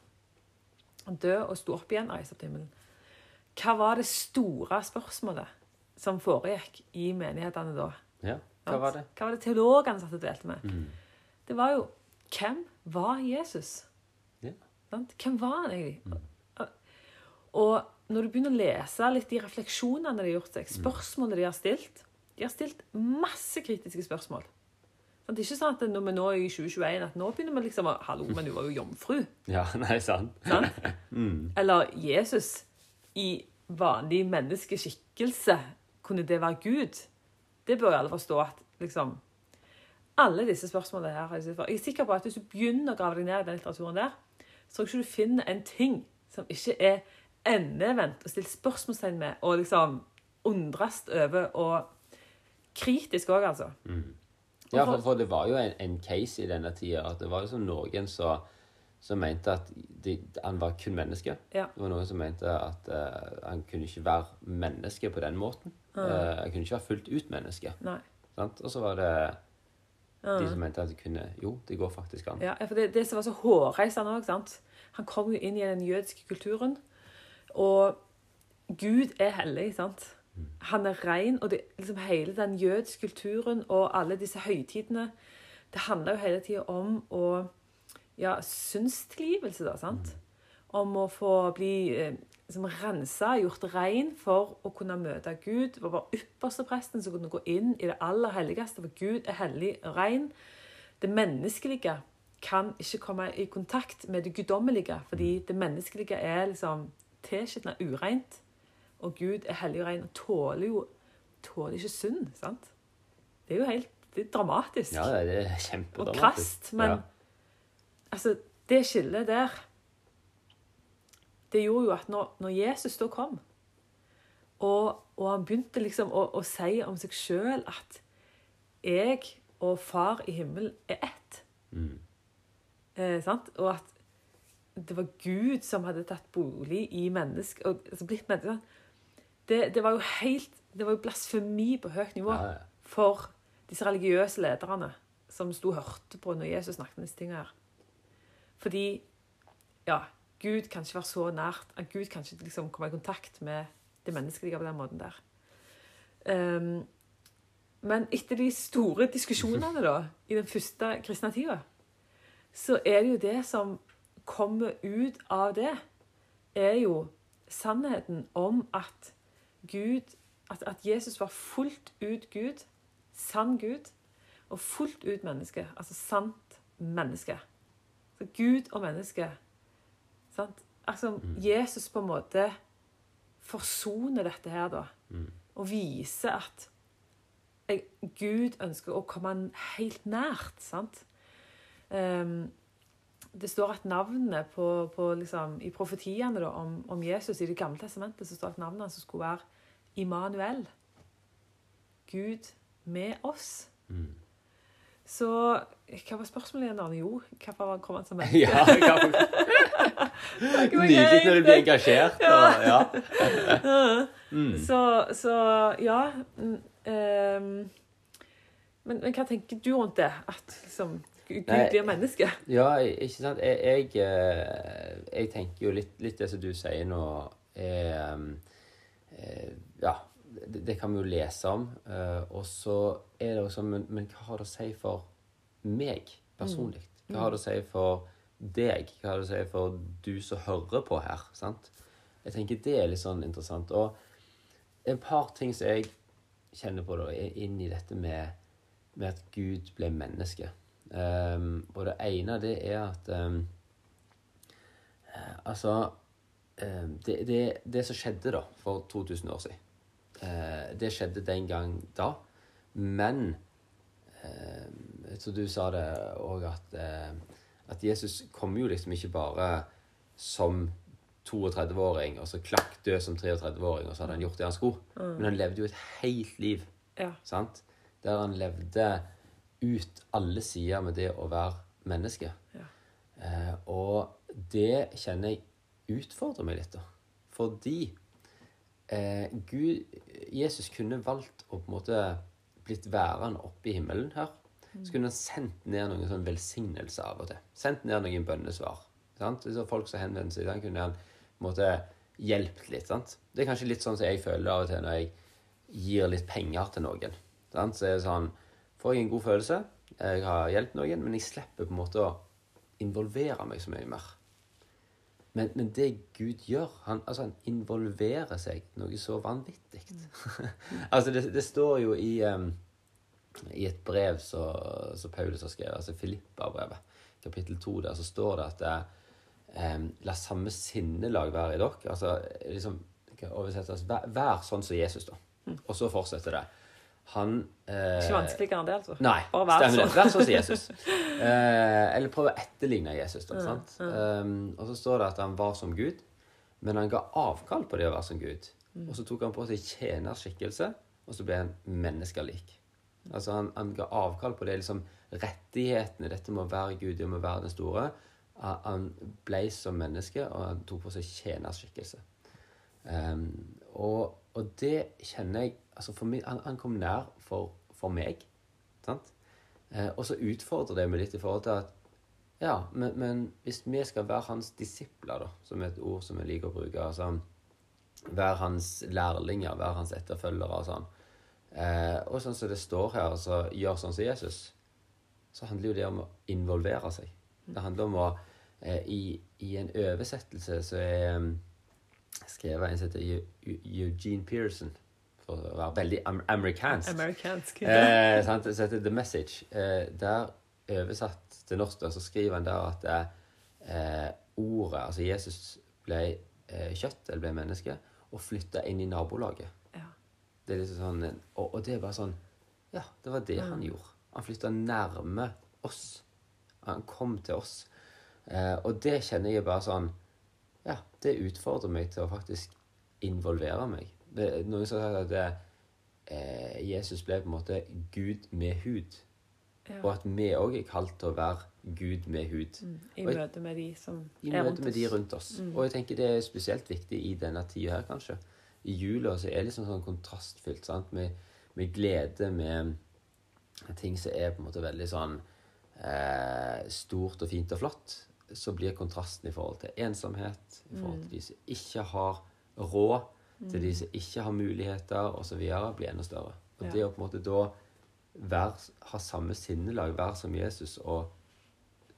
Død og sto opp igjen og reiste opp til himmelen. Hva var det store spørsmålet som foregikk i menighetene da?
Ja, hva var det?
Hva var det teologene satt og delte med? Det var jo Hvem var Jesus?
Ja.
Hvem var han egentlig? Og når du begynner å lese litt de refleksjonene de har gjort seg, spørsmålene de har stilt De har stilt masse kritiske spørsmål. Sant? Det er ikke sånn at når vi nå er i 2021 at nå begynner vi liksom å Hallo, men du var jo jomfru.
Ja, nei, sant.
Sant? Eller Jesus i vanlig menneskeskikkelse. Kunne det være Gud? Det bør alle forstå at liksom Alle disse spørsmålene her jeg er sikker på at hvis du begynner å grave deg ned i den litteraturen der, så tror jeg ikke du finner en ting som ikke er endevendt og stilt spørsmålstegn med og liksom undres over, og kritisk òg, altså.
Ja, for, for det var jo en, en case i denne tida at det var jo sånn noen som som mente at de, han var kun menneske.
Ja.
Det var noen som mente at uh, han kunne ikke være menneske på den måten. Uh, han kunne ikke være fullt ut menneske. Og så var det de som mente at det kunne Jo, det går faktisk an.
Ja, for det, det som var så hårreisende òg, Han kom jo inn i den jødiske kulturen. Og Gud er hellig, sant? Han er ren, og det, liksom hele den jødiske kulturen og alle disse høytidene Det handler jo hele tida om å Ja, synstilgivelse, da, sant? Om å få bli eh, liksom rensa, gjort ren for å kunne møte Gud. Det var bare ypperstepresten som kunne gå inn i det aller helligste, for Gud er hellig og ren. det menneskelige kan ikke komme i kontakt med det guddommelige, fordi det menneskelige er liksom tilskitna ureint, og Gud er hellig og ren og tåler jo tåler ikke synd. sant? Det er jo helt det er dramatisk
Ja, det er
og krast, men
Ja.
altså, det skillet der Det gjorde jo at når, når Jesus da kom, og, og han begynte liksom å, å si om seg sjøl at jeg og far i himmelen er ett
Mm.
eh, sant? Og at det var Gud som hadde tatt bolig i mennesket og altså blitt menneske. Det, det var jo helt Det var jo blasfemi på høyt nivå
Ja, ja.
for disse religiøse lederne som sto og hørte på når Jesus snakket om disse tingene her. Fordi ja, Gud kan ikke være så nært. at Gud kan ikke liksom komme i kontakt med det menneskelige på den måten der. Um, men etter de store diskusjonene da, i den første kristne tida, så er det jo det som kommer ut av det, er jo sannheten om at Gud at, at Jesus var fullt ut Gud, sann Gud, og fullt ut menneske. Altså sant menneske. Så Gud og menneske. Sant? Altså, Jesus på en måte forsoner dette her, da. Og viser at Gud ønsker å komme helt nært. sant? Ehm, det står at navnet på, på liksom, I profetiene da, om, om Jesus i Det gamle testamentet så står at navnet hans skulle være Immanuel. Gud med oss.
Mm.
Så hva var spørsmålet igjen, Arne? Jo, hvorfor kom han som menneske?
Ja, Nydelig når du blir engasjert. Og, ja. Mm.
Så, så ja ehm, men, men hva tenker du rundt det? At liksom, Gud blir menneske?
Ja, ikke sant. Jeg, jeg, eh, jeg tenker jo litt, litt det som du sier nå, er um, eh, Ja, det, det kan vi jo lese om. eh, Og så er det sånn men, men hva har det å si for meg personlig? Hva har det å si for deg? Hva har det å si for du som hører på her? sant? Jeg tenker det er litt sånn interessant. Og et par ting som jeg kjenner på da, inn i dette med, med at Gud ble menneske. Um, og det ene, det er at um, Altså um, det, det, det som skjedde da, for 2000 år siden, uh, det skjedde den gang da. Men Så du sa det òg at, eh, at Jesus kom jo liksom ikke bare som 32-åring, og så klakk død som 33-åring, og så hadde han gjort det han skulle. Men han levde jo et helt liv
Ja.
sant? Der han levde ut alle sider med det å være menneske.
Ja.
Eh, og det kjenner jeg utfordrer meg litt, da. Fordi eh, Gud, Jesus kunne valgt å på en måte blitt værende oppe i himmelen her. Så kunne han sendt ned noen sånn velsignelse av og til. Sendt ned noen bønnesvar. Sant? Så folk som henvender seg, den kunne han på en måte hjulpet litt. Sant? Det er kanskje litt sånn som jeg føler av og til når jeg gir litt penger til noen. Sant? Så er det sånn Får jeg en god følelse, jeg har hjulpet noen, men jeg slipper på en måte å involvere meg så mye mer. Men, men det Gud gjør, han, altså han involverer seg noe så vanvittig. altså det, det står jo i, um, i et brev som Paulus har skrevet, altså Filippa-brevet, kapittel 2, der så står det at det, em, la samme sinnelag være i dere. Altså liksom, oversettes, vær, vær sånn som Jesus, da. Og så fortsetter det. Han eh,
Ikke vanskeligere enn det, altså.
Nei,
Bare vær
stemmer det. Vær sånn som Jesus. Eh, eller prøv å etterligne Jesus. Da, sant? Um, og så står det at han var som Gud, men han ga avkall på det å være som Gud. Og så tok han på seg tjenerskikkelse, og så ble han menneskelik. Altså han, han ga avkall på det liksom rettighetene, dette med å være Gud, det med å være den store. Han- Han ble som menneske, og han tok på seg tjenerskikkelse. Um, og, og det kjenner jeg altså meg, han, han kom nær for, for meg. Sant? Eh, og så utfordrer det meg litt i forhold til at Ja, men, men hvis vi skal være hans disipler, da, som er et ord som jeg liker å bruke altså, Være hans lærlinger, være hans etterfølgere og sånn. Eh, og sånn som det står her, altså gjør sånn som Jesus, så handler jo det om å involvere seg. Det handler om å eh, i, I en oversettelse så er skrevet en som heter Eu- Eu- Eugene Pearson, for å være veldig am amerikansk.
Amerikansk.
Eh, sant? Så heter The Message. Eh, der oversatt til norsk, så skriver han der at eh, ordet Altså Jesus ble eh, kjøtt, eller ble menneske, og flytta inn i nabolaget.
Ja.
Det er liksom sånn, og, og det er bare sånn Ja, det var det han gjorde. Han flytta nærme oss. Han kom til oss. Eh, og det kjenner jeg bare sånn Ja, det utfordrer meg til å faktisk involvere meg. Noen som har sagt at det, eh, Jesus ble på en måte Gud med hud.
Ja.
Og at vi òg er kalt til å være Gud med hud.
Mm, I
jeg-
møte med de som
I
er
møte
rundt
med de
oss.
rundt oss. Og jeg tenker det er spesielt viktig i denne tida her, kanskje. I jula så er det liksom sånn kontrastfylt, sant? Med, med glede, med ting som er på en måte veldig sånn eh, stort og fint og flott. Så blir kontrasten i forhold til ensomhet, i forhold til de som ikke har råd, til de som ikke har muligheter osv., blir enda større. Og det å på en måte da være, ha samme sinnelag, være som Jesus og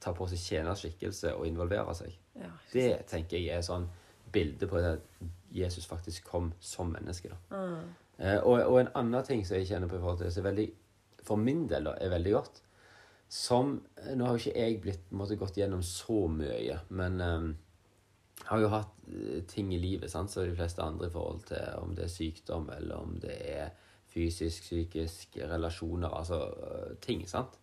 ta på seg tjenerskikkelse og involvere seg.
Ja,
Det tenker jeg er sånn bilde på at Jesus faktisk kom som menneske. da.
Mm.
Eh, og, og en annen ting som jeg kjenner på i forhold til det, som veldig, for min del da, er veldig godt som, Nå har jo ikke jeg blitt måte, gått gjennom så mye, men eh, har jo hatt eh, ting i livet sant, som de fleste andre i forhold til om det er sykdom, eller om det er fysisk, psykisk, relasjoner, altså eh, ting. sant?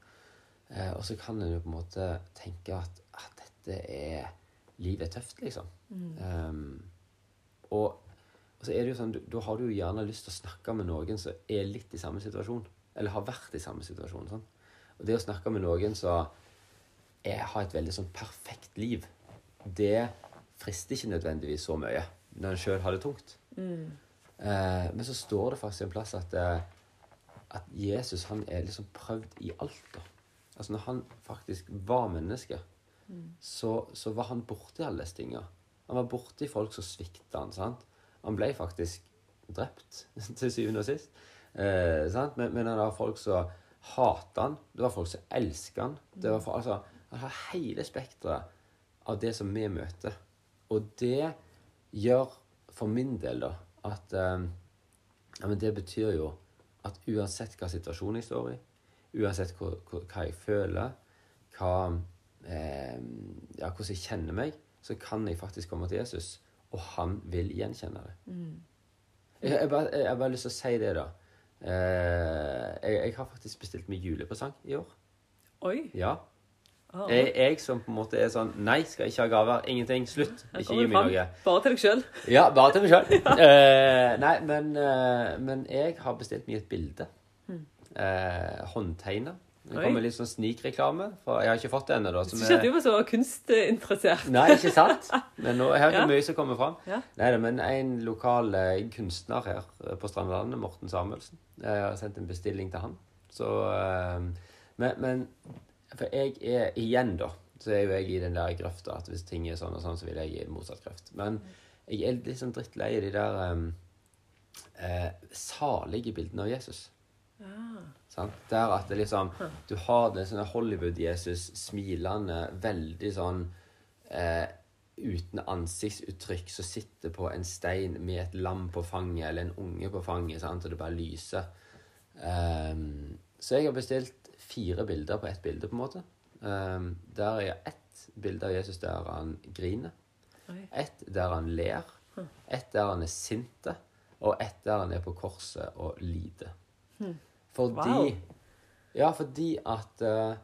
Eh, og så kan en jo på en måte tenke at, at dette er Livet er tøft, liksom. Um, og, og så er det jo sånn, da har du jo gjerne lyst til å snakke med noen som er litt i samme situasjon. Eller har vært i samme situasjon. Sånn. Og det å snakke med noen som har et veldig sånn perfekt liv, det frister ikke nødvendigvis så mye når en sjøl har det tungt. Eh, men så står det faktisk en plass at, eh, at Jesus han er liksom prøvd i alt. da. Altså Når han faktisk var menneske, så, så var han borti alle disse tinga. Han var borti folk som svikta han. sant? Han ble faktisk drept til syvende og sist. Eh, sant? Men, men han har folk som hata han. Det var folk som elska han. Det var altså, han har hele spekteret av det som vi møter. Og det gjør for min del da at eh, ja, men Det betyr jo at uansett hva situasjon jeg står i, uansett hva, hva, jeg føler, hva, eh, ja, hvordan jeg kjenner meg, så kan jeg faktisk komme til Jesus, og han vil gjenkjenne det. Jeg, har bare, bare lyst til å si det, da. Eh, jeg, jeg har faktisk bestilt meg julepresang i år.
Oi.
Ja.
Ah,
Jeg, jeg som på en måte er sånn Nei, skal ikke ha gaver. Ingenting. Slutt. Ikke gi meg noe.
Bare til deg sjøl.
Ja, bare til meg sjøl. Eh, nei, men, eh, men jeg har bestilt meg et bilde. Eh, Håndtegna. Det kommer litt sånn snikreklame, jeg har ikke fått det ennå. så
Syns ikke at du var så kunstinteressert.
Nei, ikke sant? Men nå, her er det
Ja.
mye som kommer fram.
Ja.
Nei, men en lokal eh, kunstner her eh, på Strandlandet, Morten Samuelsen, jeg har sendt en bestilling til han. Så eh, men, men For jeg er igjen, da, så er jo jeg i den der grøfta at hvis ting er sånn og sånn, så vil jeg gi motsatt grøft. Men jeg er litt sånn drittlei de der um, eh, salige bildene av Jesus.
Ah,
Sant? Der at det liksom Du har det sånne Hollywood-Jesus smilende, veldig sånn eh, Uten ansiktsuttrykk, som sitter på en stein med et lam på fanget, eller en unge på fanget, sant? og det bare lyser. Um, så jeg har bestilt fire bilder på ett bilde, på en måte. Um, der er ett bilde av Jesus der han griner. Ett der han ler. Ett der han er sinte. Og ett der han er på korset og lider. Fordi
Wow.
Ja, fordi at uh,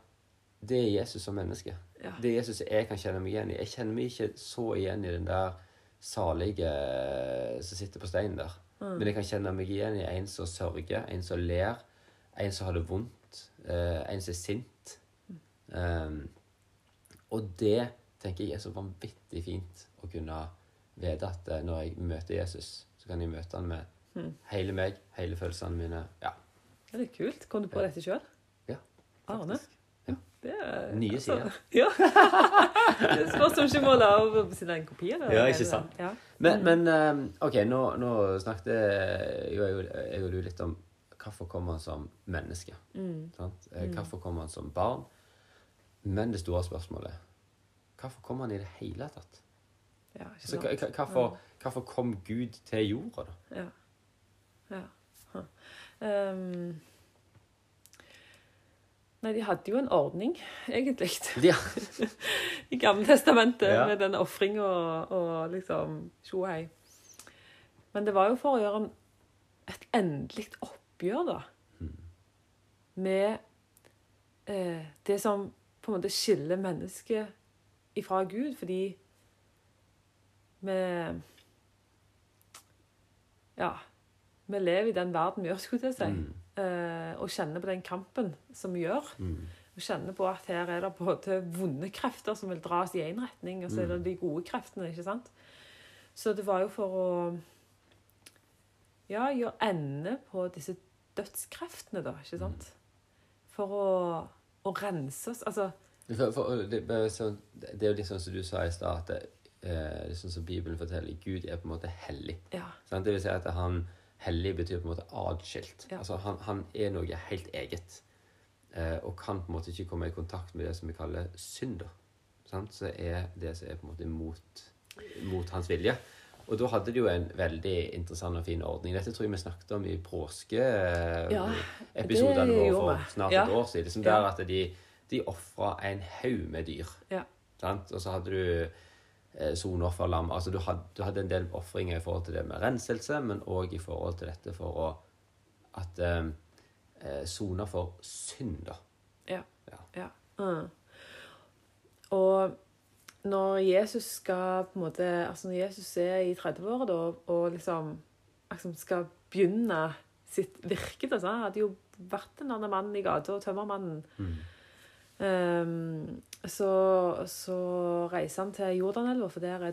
det er Jesus som menneske.
Ja.
Det er Jesus jeg kan kjenne meg igjen i. Jeg kjenner meg ikke så igjen i den der salige eh, som sitter på steinen der. Men jeg kan kjenne meg igjen i en som sørger, en som ler, en som har det vondt, uh, en som er sint. Um, og det tenker jeg er så vanvittig fint å kunne vite at når jeg møter Jesus, så kan jeg møte han med hele meg, hele følelsene mine. Ja.
Det er kult. Kom du på dette sjøl?
ja
Arne?
Ja.
Det er,
Nye
altså,
sider.
Ja. det spørs om ikke må la av bestille en kopi. Eller?
Ja, ikke sant?
Ja.
Men, men eh, OK, nå, nå snakket jeg, jeg, og du litt om hvorfor kommer han som menneske. Sant? Eh, Hvorfor kommer han som barn? Men det store spørsmålet hvorfor kom han i det hele tatt?
Ja,
Altså, hvorfor, hvorfor kom Gud til jorda, da?
Ja. ja. Huh. Ehm. Nei, de hadde jo en ordning, egentlig,
Ja.
i Gamle testamentet
Ja.
med den ofringa og, og liksom tjo hei. Men det var jo for å gjøre et endelig oppgjør, da. Med eh, det som på en måte skiller mennesket ifra Gud, fordi vi Ja. Vi lever i den verden vi gjør, skulle jeg si.
Mm.
Eh, og kjenner på den kampen som vi gjør.
Mm.
Og kjenner på at her er det både vonde krefter som vil dras i én retning, og så er det de gode kreftene. ikke sant? Så det var jo for å ja, gjøre ende på disse dødskreftene, da. ikke sant? For å, å rense oss. Altså
For, for, det, sånn, det er jo litt sånn som du sa i stad, at det, eh, det er sånn som Bibelen forteller, Gud er på en måte hellig.
Ja.
Det vil si at han hellig betyr på en måte adskilt.
Ja.
Altså han, han er noe helt eget. Eh, og kan på en måte ikke komme i kontakt med det som vi kaller synder. Sant? Så er det som er på en måte mot, mot hans vilje. Og da hadde de jo en veldig interessant og fin ordning. Dette tror jeg vi snakket om i påskeepisodene
Ja,
våre for snart
Ja.
et år siden. Liksom der at de, de ofra en haug med dyr.
Ja.
Sant? Og så hadde du eh, lam. Altså du hadde, du hadde en del ofringer i forhold til det med renselse, men òg i forhold til dette for å at eh, eh, for synd, da.
Ja.
Ja.
ja. Mm. Og når Jesus skal på en måte Altså når Jesus er i 30-åra da, og liksom liksom skal begynne sitt virke da, så Han hadde jo vært en annen mann i gata, tømmermannen.
Mm.
Ehm, så, så reiser han til Jordanelva, for der er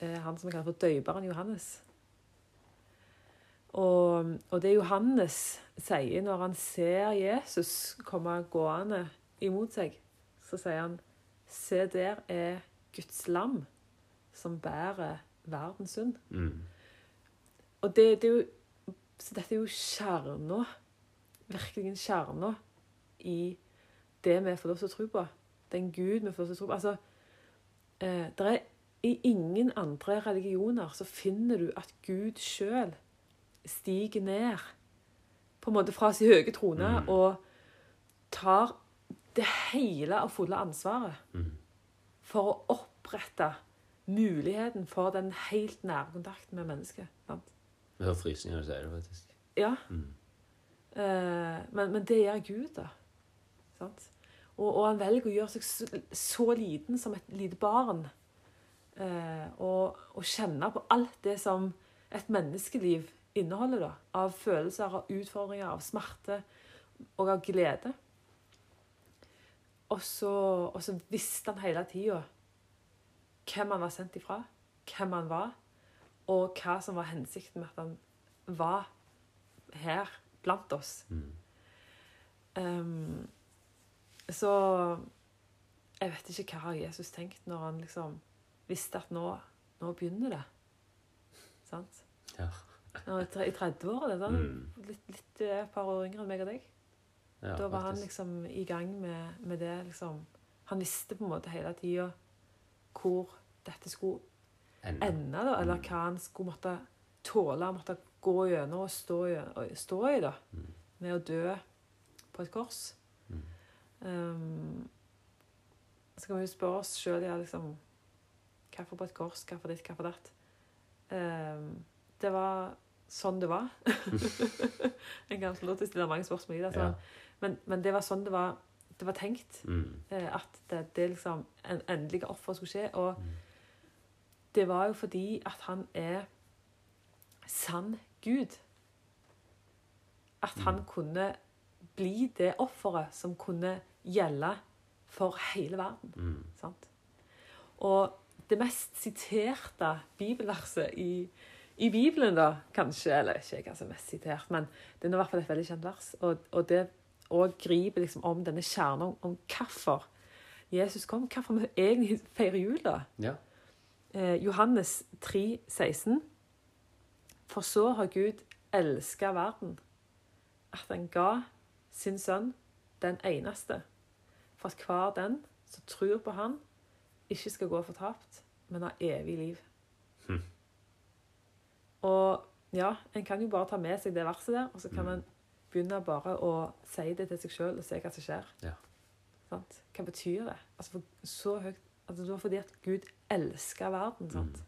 eh, han som vi kaller for døyperen Johannes. Og, og det Johannes sier når han ser Jesus komme gående imot seg, så sier han Se, der er Guds lam som bærer verdens synd.
Mm.
Og det, det er jo Så dette er jo kjerna, virkelig kjerna, i det vi får lov til å tro på. Den Gud vi får lov til å tro på. Altså, eh, det er I ingen andre religioner så finner du at Gud sjøl stiger ned på en måte fra sin høye trone
Mm.
og tar det hele og fulle ansvaret
Mm.
for å opprette muligheten for den helt nære kontakten med mennesket. Sant?
Vi hører frysninger når du sier det, faktisk.
Ja.
Mm.
Eh, men, men det gjør Gud, da. Sant? Og, og han velger å gjøre seg så, så liten som et lite barn. Eh, og, og kjenne på alt det som et menneskeliv inneholder, da. Av følelser, av utfordringer, av smerte og av glede. Og så, og så visste han hele tida hvem han var sendt ifra, hvem han var, og hva som var hensikten med at han var her blant oss.
Mm.
Ehm, så jeg vet ikke hva Jesus tenkt når han liksom visste at nå, nå begynner det. Sant?
Ja.
Nå, tre- I 30-åra. Sånn,
Mm.
litt, litt eh, et par år yngre enn meg og deg.
ja
Da var han liksom i gang med, med det. liksom. Han visste på en måte hele tida hvor dette skulle
ende,
ende, da, eller hva han skulle måtte tåle, måtte gå gjennom og stå, og stå i, da,
Mm.
med å dø på et kors. Um, så kan vi jo spørre oss sjøl ja, liksom, hvorfor på et kors, hvorfor ditt, hvorfor datt. Um, det var sånn det var. en kan få lov til å stille mange spørsmål i det.
Ja.
Men, men det var sånn det var, det var tenkt.
Mm.
Eh, at det, det liksom en endelig offer skulle skje. Og
Mm.
det var jo fordi at han er sann Gud. At han
Mm.
kunne bli det offeret som kunne gjelde for hele verden.
Mm.
Sant? Og det mest siterte bibelverset i, i Bibelen, da, kanskje Eller ikke jeg er mest sitert, men det er i hvert fall et veldig kjent vers. Og, og det òg griper liksom om denne kjernen om, om hvorfor Jesus kom. Hvorfor vi egentlig feirer jul, da.
Ja.
Eh, Johannes 3, 16. For så har Gud elska verden, at han ga sin sønn, den eneste, for at hver den som tror på han, ikke skal gå fortapt, men ha evig liv.
Hm.
Og ja, en kan jo bare ta med seg det verset der, og så kan
Mm.
en begynne bare å si det til seg sjøl og se hva som skjer.
Ja.
Sant? Hva betyr det? Altså for, så høyt, altså det var fordi at Gud elsker verden. Sant?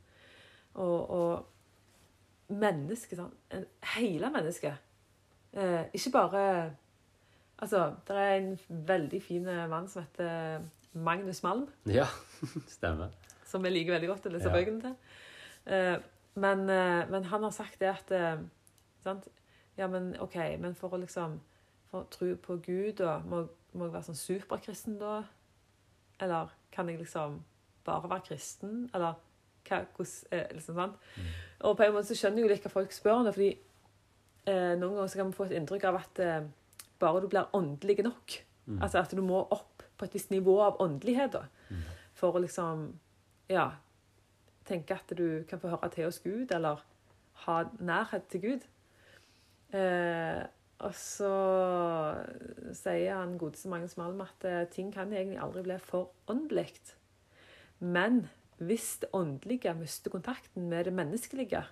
Og, og mennesket, hele mennesket. Eh, ikke bare Altså, det er en veldig fin mann som heter Magnus Malm,
Ja, stemmer.
som jeg liker veldig godt å lese
Ja.
bøkene til. Eh, men, eh, men han har sagt det at eh, sant? Ja, men OK, men for å liksom For å tro på Gud, da, må, må jeg være sånn superkristen da? Eller kan jeg liksom bare være kristen? Eller hva, eh, liksom, sant? Og på en måte så skjønner jeg jo litt hva folk spør om det, fordi eh, noen ganger så kan man få et inntrykk av at eh, bare du blir åndelig nok, altså at du må opp på et visst nivå av åndelighet da, for å liksom, ja, tenke at du kan få høre til hos Gud, eller ha nærhet til Gud. Eh, og så sier han godeste Magnus Malm at eh, ting kan egentlig aldri bli for åndelig. Men hvis det åndelige mister kontakten med det menneskelige,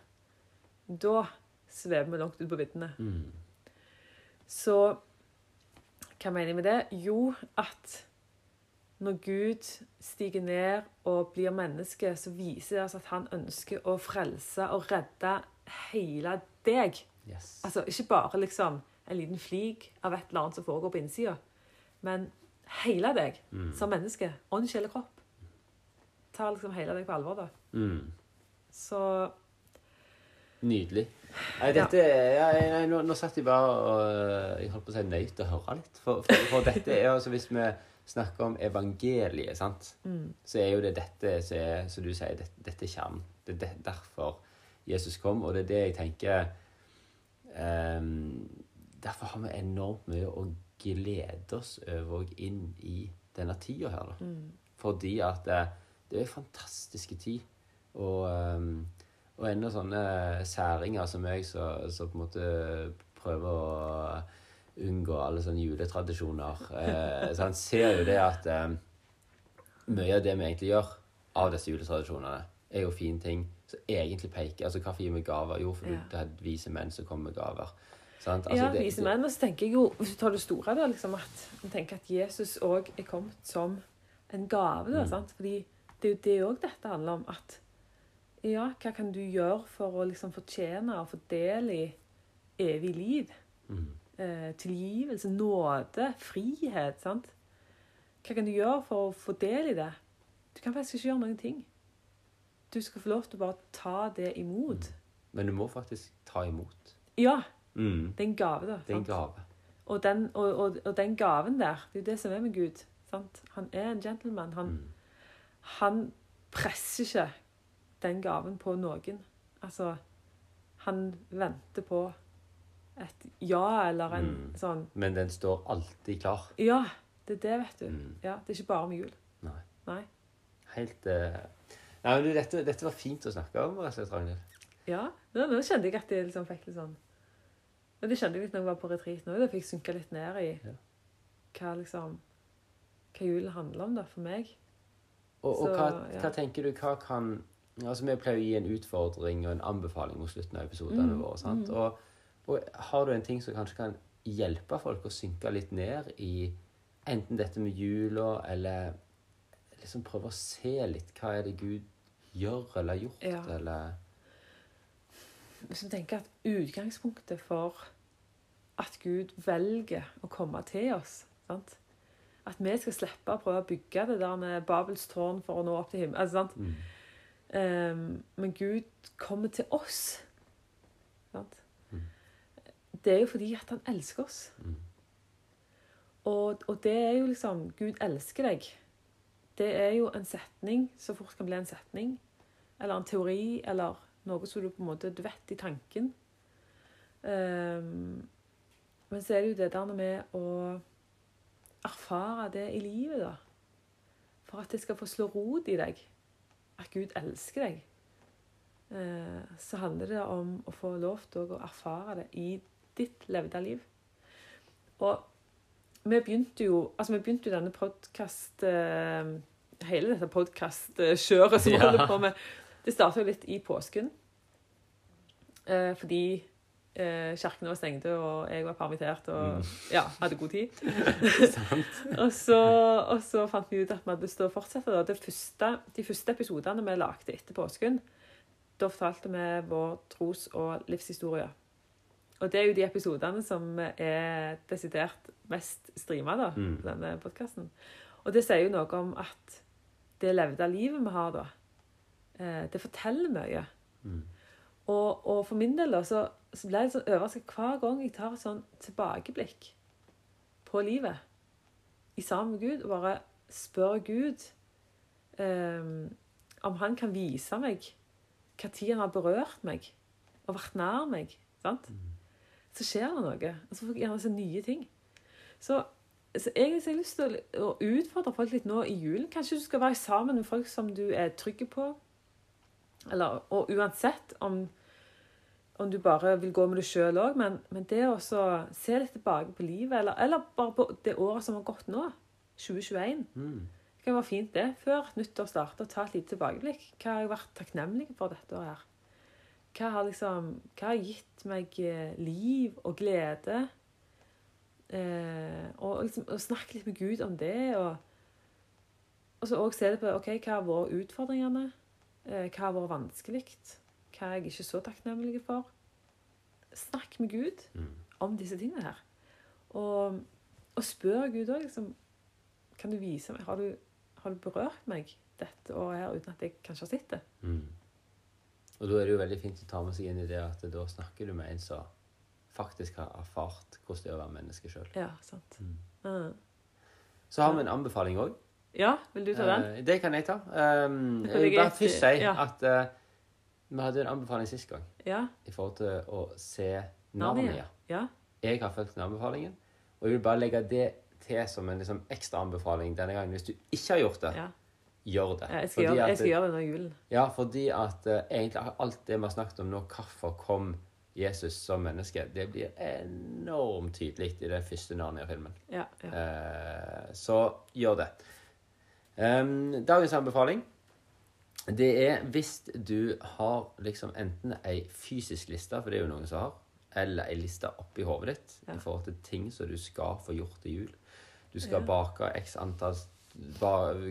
da svever vi langt ut på viddene.
Mm.
Så hva mener jeg med det? Jo, at når Gud stiger ned og blir menneske, så viser det oss at han ønsker å frelse og redde hele deg.
Yes.
Altså ikke bare liksom en liten flik av et eller annet som foregår på innsida, men hele deg som menneske. Ånd, sjel og kropp. Ta liksom hele deg på alvor, da.
Mm.
Så
Nydelig. Nei, dette ja, nei, nå, nå satt jeg bare og øh, Jeg holdt på å si nøyd til å høre litt. For, for, for dette er altså Hvis vi snakker om evangeliet, sant, så er jo det dette som er Som du sier, dette, dette er kjernen. Det er det- derfor Jesus kom, og det er det jeg tenker um, Derfor har vi enormt mye å glede oss over og inn i denne tida her. Da. Fordi at det, det er en fantastisk tid. Og, ehm, og enda sånne særinger som meg, som så på en måte prøver å unngå alle sånne juletradisjoner, eh, så han ser jo det at eh, mye av det vi egentlig gjør av disse juletradisjonene, er jo fine ting som egentlig peker Altså, hvorfor gir vi gaver? Jo, for
Ja.
det er vise menn som kommer med gaver. Sant? Altså,
ja,
det-
vise menn. Og så tenker jeg jo, hvis du tar det store, da, liksom at man tenker at Jesus òg er kommet som en gave. Da,
Mm.
sant? Fordi det er jo det òg dette handler om. At ja, hva kan du gjøre for å liksom fortjene og få del i evig liv?
Mm.
Eh, tilgivelse, nåde, frihet. sant? Hva kan du gjøre for å få del i det? Du kan faktisk ikke gjøre noen ting. Du skal få lov til å bare ta det imot.
Men du må faktisk ta imot.
Ja,
Mm.
det er en gave, da.
Det er en gave.
Og den, og, og, og den gaven der, det er jo det som er med Gud. Sant? Han er en gentleman. Han,
Mm.
han presser ikke den gaven på noen. Altså, han venter på et ja eller en
Mm.
sånn
Men den står alltid klar.
Ja, det er det, vet du.
Mm.
Ja, Det er ikke bare om jul.
Nei.
Nei.
Helt uh... Nei, men du, dette, dette var fint å snakke om, rett og slett, Ragnhild.
Ja, nå, nå kjente jeg at jeg liksom fikk litt sånn Men det kjente jeg litt når jeg var på retreat nå. Da fikk jeg synka litt ned i
Ja.
hva liksom Hva julen handler om, da, for meg.
Og, og
Så,
hva,
ja.
hva tenker du, hva kan Altså, Vi pleier å gi en utfordring og en anbefaling mot slutten av episodene
Mm,
våre. sant? Og, og har du en ting som kanskje kan hjelpe folk å synke litt ned i enten dette med jula, eller liksom prøve å se litt hva er det Gud gjør eller har gjort,
Ja.
eller
Hvis du tenker at utgangspunktet for at Gud velger å komme til oss sant? At vi skal slippe å prøve å bygge det der med Babels tårn for å nå opp til himmelen. Altså, sant?
mm.
Men Gud kommer til oss. Sant?
Mm.
Det er jo fordi at han elsker oss.
Mm.
Og, og det er jo liksom Gud elsker deg. Det er jo en setning så fort kan bli en setning. Eller en teori, eller noe som du på en måte du vet i tanken. Um, men så er det jo det der med å erfare det i livet, da. For at det skal få slå rot i deg at Gud elsker deg, eh, så handler det om å få lov til å erfare det i ditt levde liv. Og vi begynte jo altså vi begynte jo denne podkast Hele dette podkastkjøret som vi
Ja.
holder på med, det starta jo litt i påsken. Eh, fordi eh, kirkene var stengte, og jeg var permittert og
Mm.
ja, hadde god tid. Og, så, og så fant vi ut at vi hadde lyst til å fortsette. Første, de første episodene vi lagde etter påsken, da fortalte vi vår tros- og livshistorie. Og det er jo de episodene som er desidert mest streama da,
Mm.
på denne podkasten. Og det sier jo noe om at det levde livet vi har da, eh, det forteller mye.
Mm.
Og, og for min del da, så, så ble jeg sånn overrasket hver gang jeg tar et sånn tilbakeblikk på livet i sammen med Gud, og bare spør Gud um, om han kan vise meg tid han har berørt meg og vært nær meg. sant? Så skjer det noe. Og så får jeg gjerne se nye ting. Så, så egentlig så har jeg lyst til å utfordre folk litt nå i julen. Kanskje du skal være sammen med folk som du er trygge på. Eller, og uansett om, om du bare vil gå med deg sjøl òg, men, men det å se litt tilbake på livet, eller, eller bare på det året som har gått nå, 2021
Mm.
Det kan være fint, det, før nyttår starter, å ta et lite tilbakeblikk. Hva har jeg vært takknemlig for dette året her? Hva har liksom Hva har gitt meg eh, liv og glede? Eh, og liksom og snakke litt med Gud om det, og og så òg se det på ok, hva har vært utfordringene? Eh, hva har vært vanskelig? Hva er jeg ikke så takknemlig for? Snakk med Gud
Mm.
om disse tingene her. Og, og spør Gud òg, liksom Kan du vise meg Har du, har du berørt meg dette året her uten at jeg kanskje har sett det?
Mm. Og da er det jo veldig fint å ta med seg inn i det at da snakker du med en som faktisk har erfart hvordan det er å være menneske sjøl.
Ja, sant.
Mm.
Mm.
Så har vi en anbefaling òg.
Ja, vil du ta den?
Eh, det kan jeg ta. Um, jeg vil bare først si
ja.
at eh, vi hadde en anbefaling sist gang
Ja.
i forhold til å se
Narnia. Ja.
Jeg har fulgt den anbefalingen, og jeg vil bare legge det til som en liksom, ekstra anbefaling denne gangen. Hvis du ikke har gjort det,
ja.
gjør det.
jeg, skal gjøre, jeg skal gjøre det i julen.
Ja, fordi at uh, egentlig alt det vi har snakket om nå, hvorfor kom Jesus som menneske, det blir enormt tydelig i den første Narnia-filmen.
Ja, ja.
Eh, så gjør det. Um, dagens anbefaling det er hvis du har liksom enten ei fysisk liste, for det er jo noen som har, eller ei liste oppi hodet ditt
Ja.
i forhold til ting som du skal få gjort til jul. Du skal
Ja.
bake x antall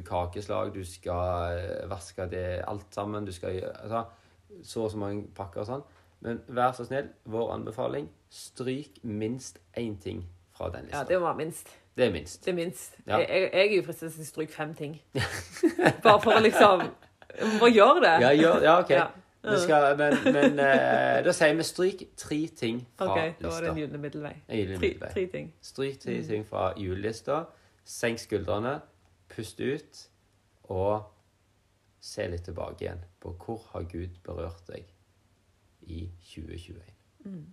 kakeslag, du skal eh, vaske det alt sammen, du skal altså, så og så mange pakker og sånn. Men vær så snill, vår anbefaling, stryk minst én ting fra den lista.
ja, det var minst.
Det er minst.
Det er minst.
Ja.
Jeg, jeg, jeg er jo fristet til å stryke fem ting. Bare for å liksom Bare gjøre det.
Ja, gjør, ja ok.
Ja.
Vi skal, men men uh, da sier vi stryk tre ting fra
OK, da var det en
lista.
gyllen middelvei. Tre, tre ting.
Stryk tre
Mm.
ting fra julelista. Senk skuldrene, pust ut, og se litt tilbake igjen på hvor har Gud berørt deg i 2021.
Mm.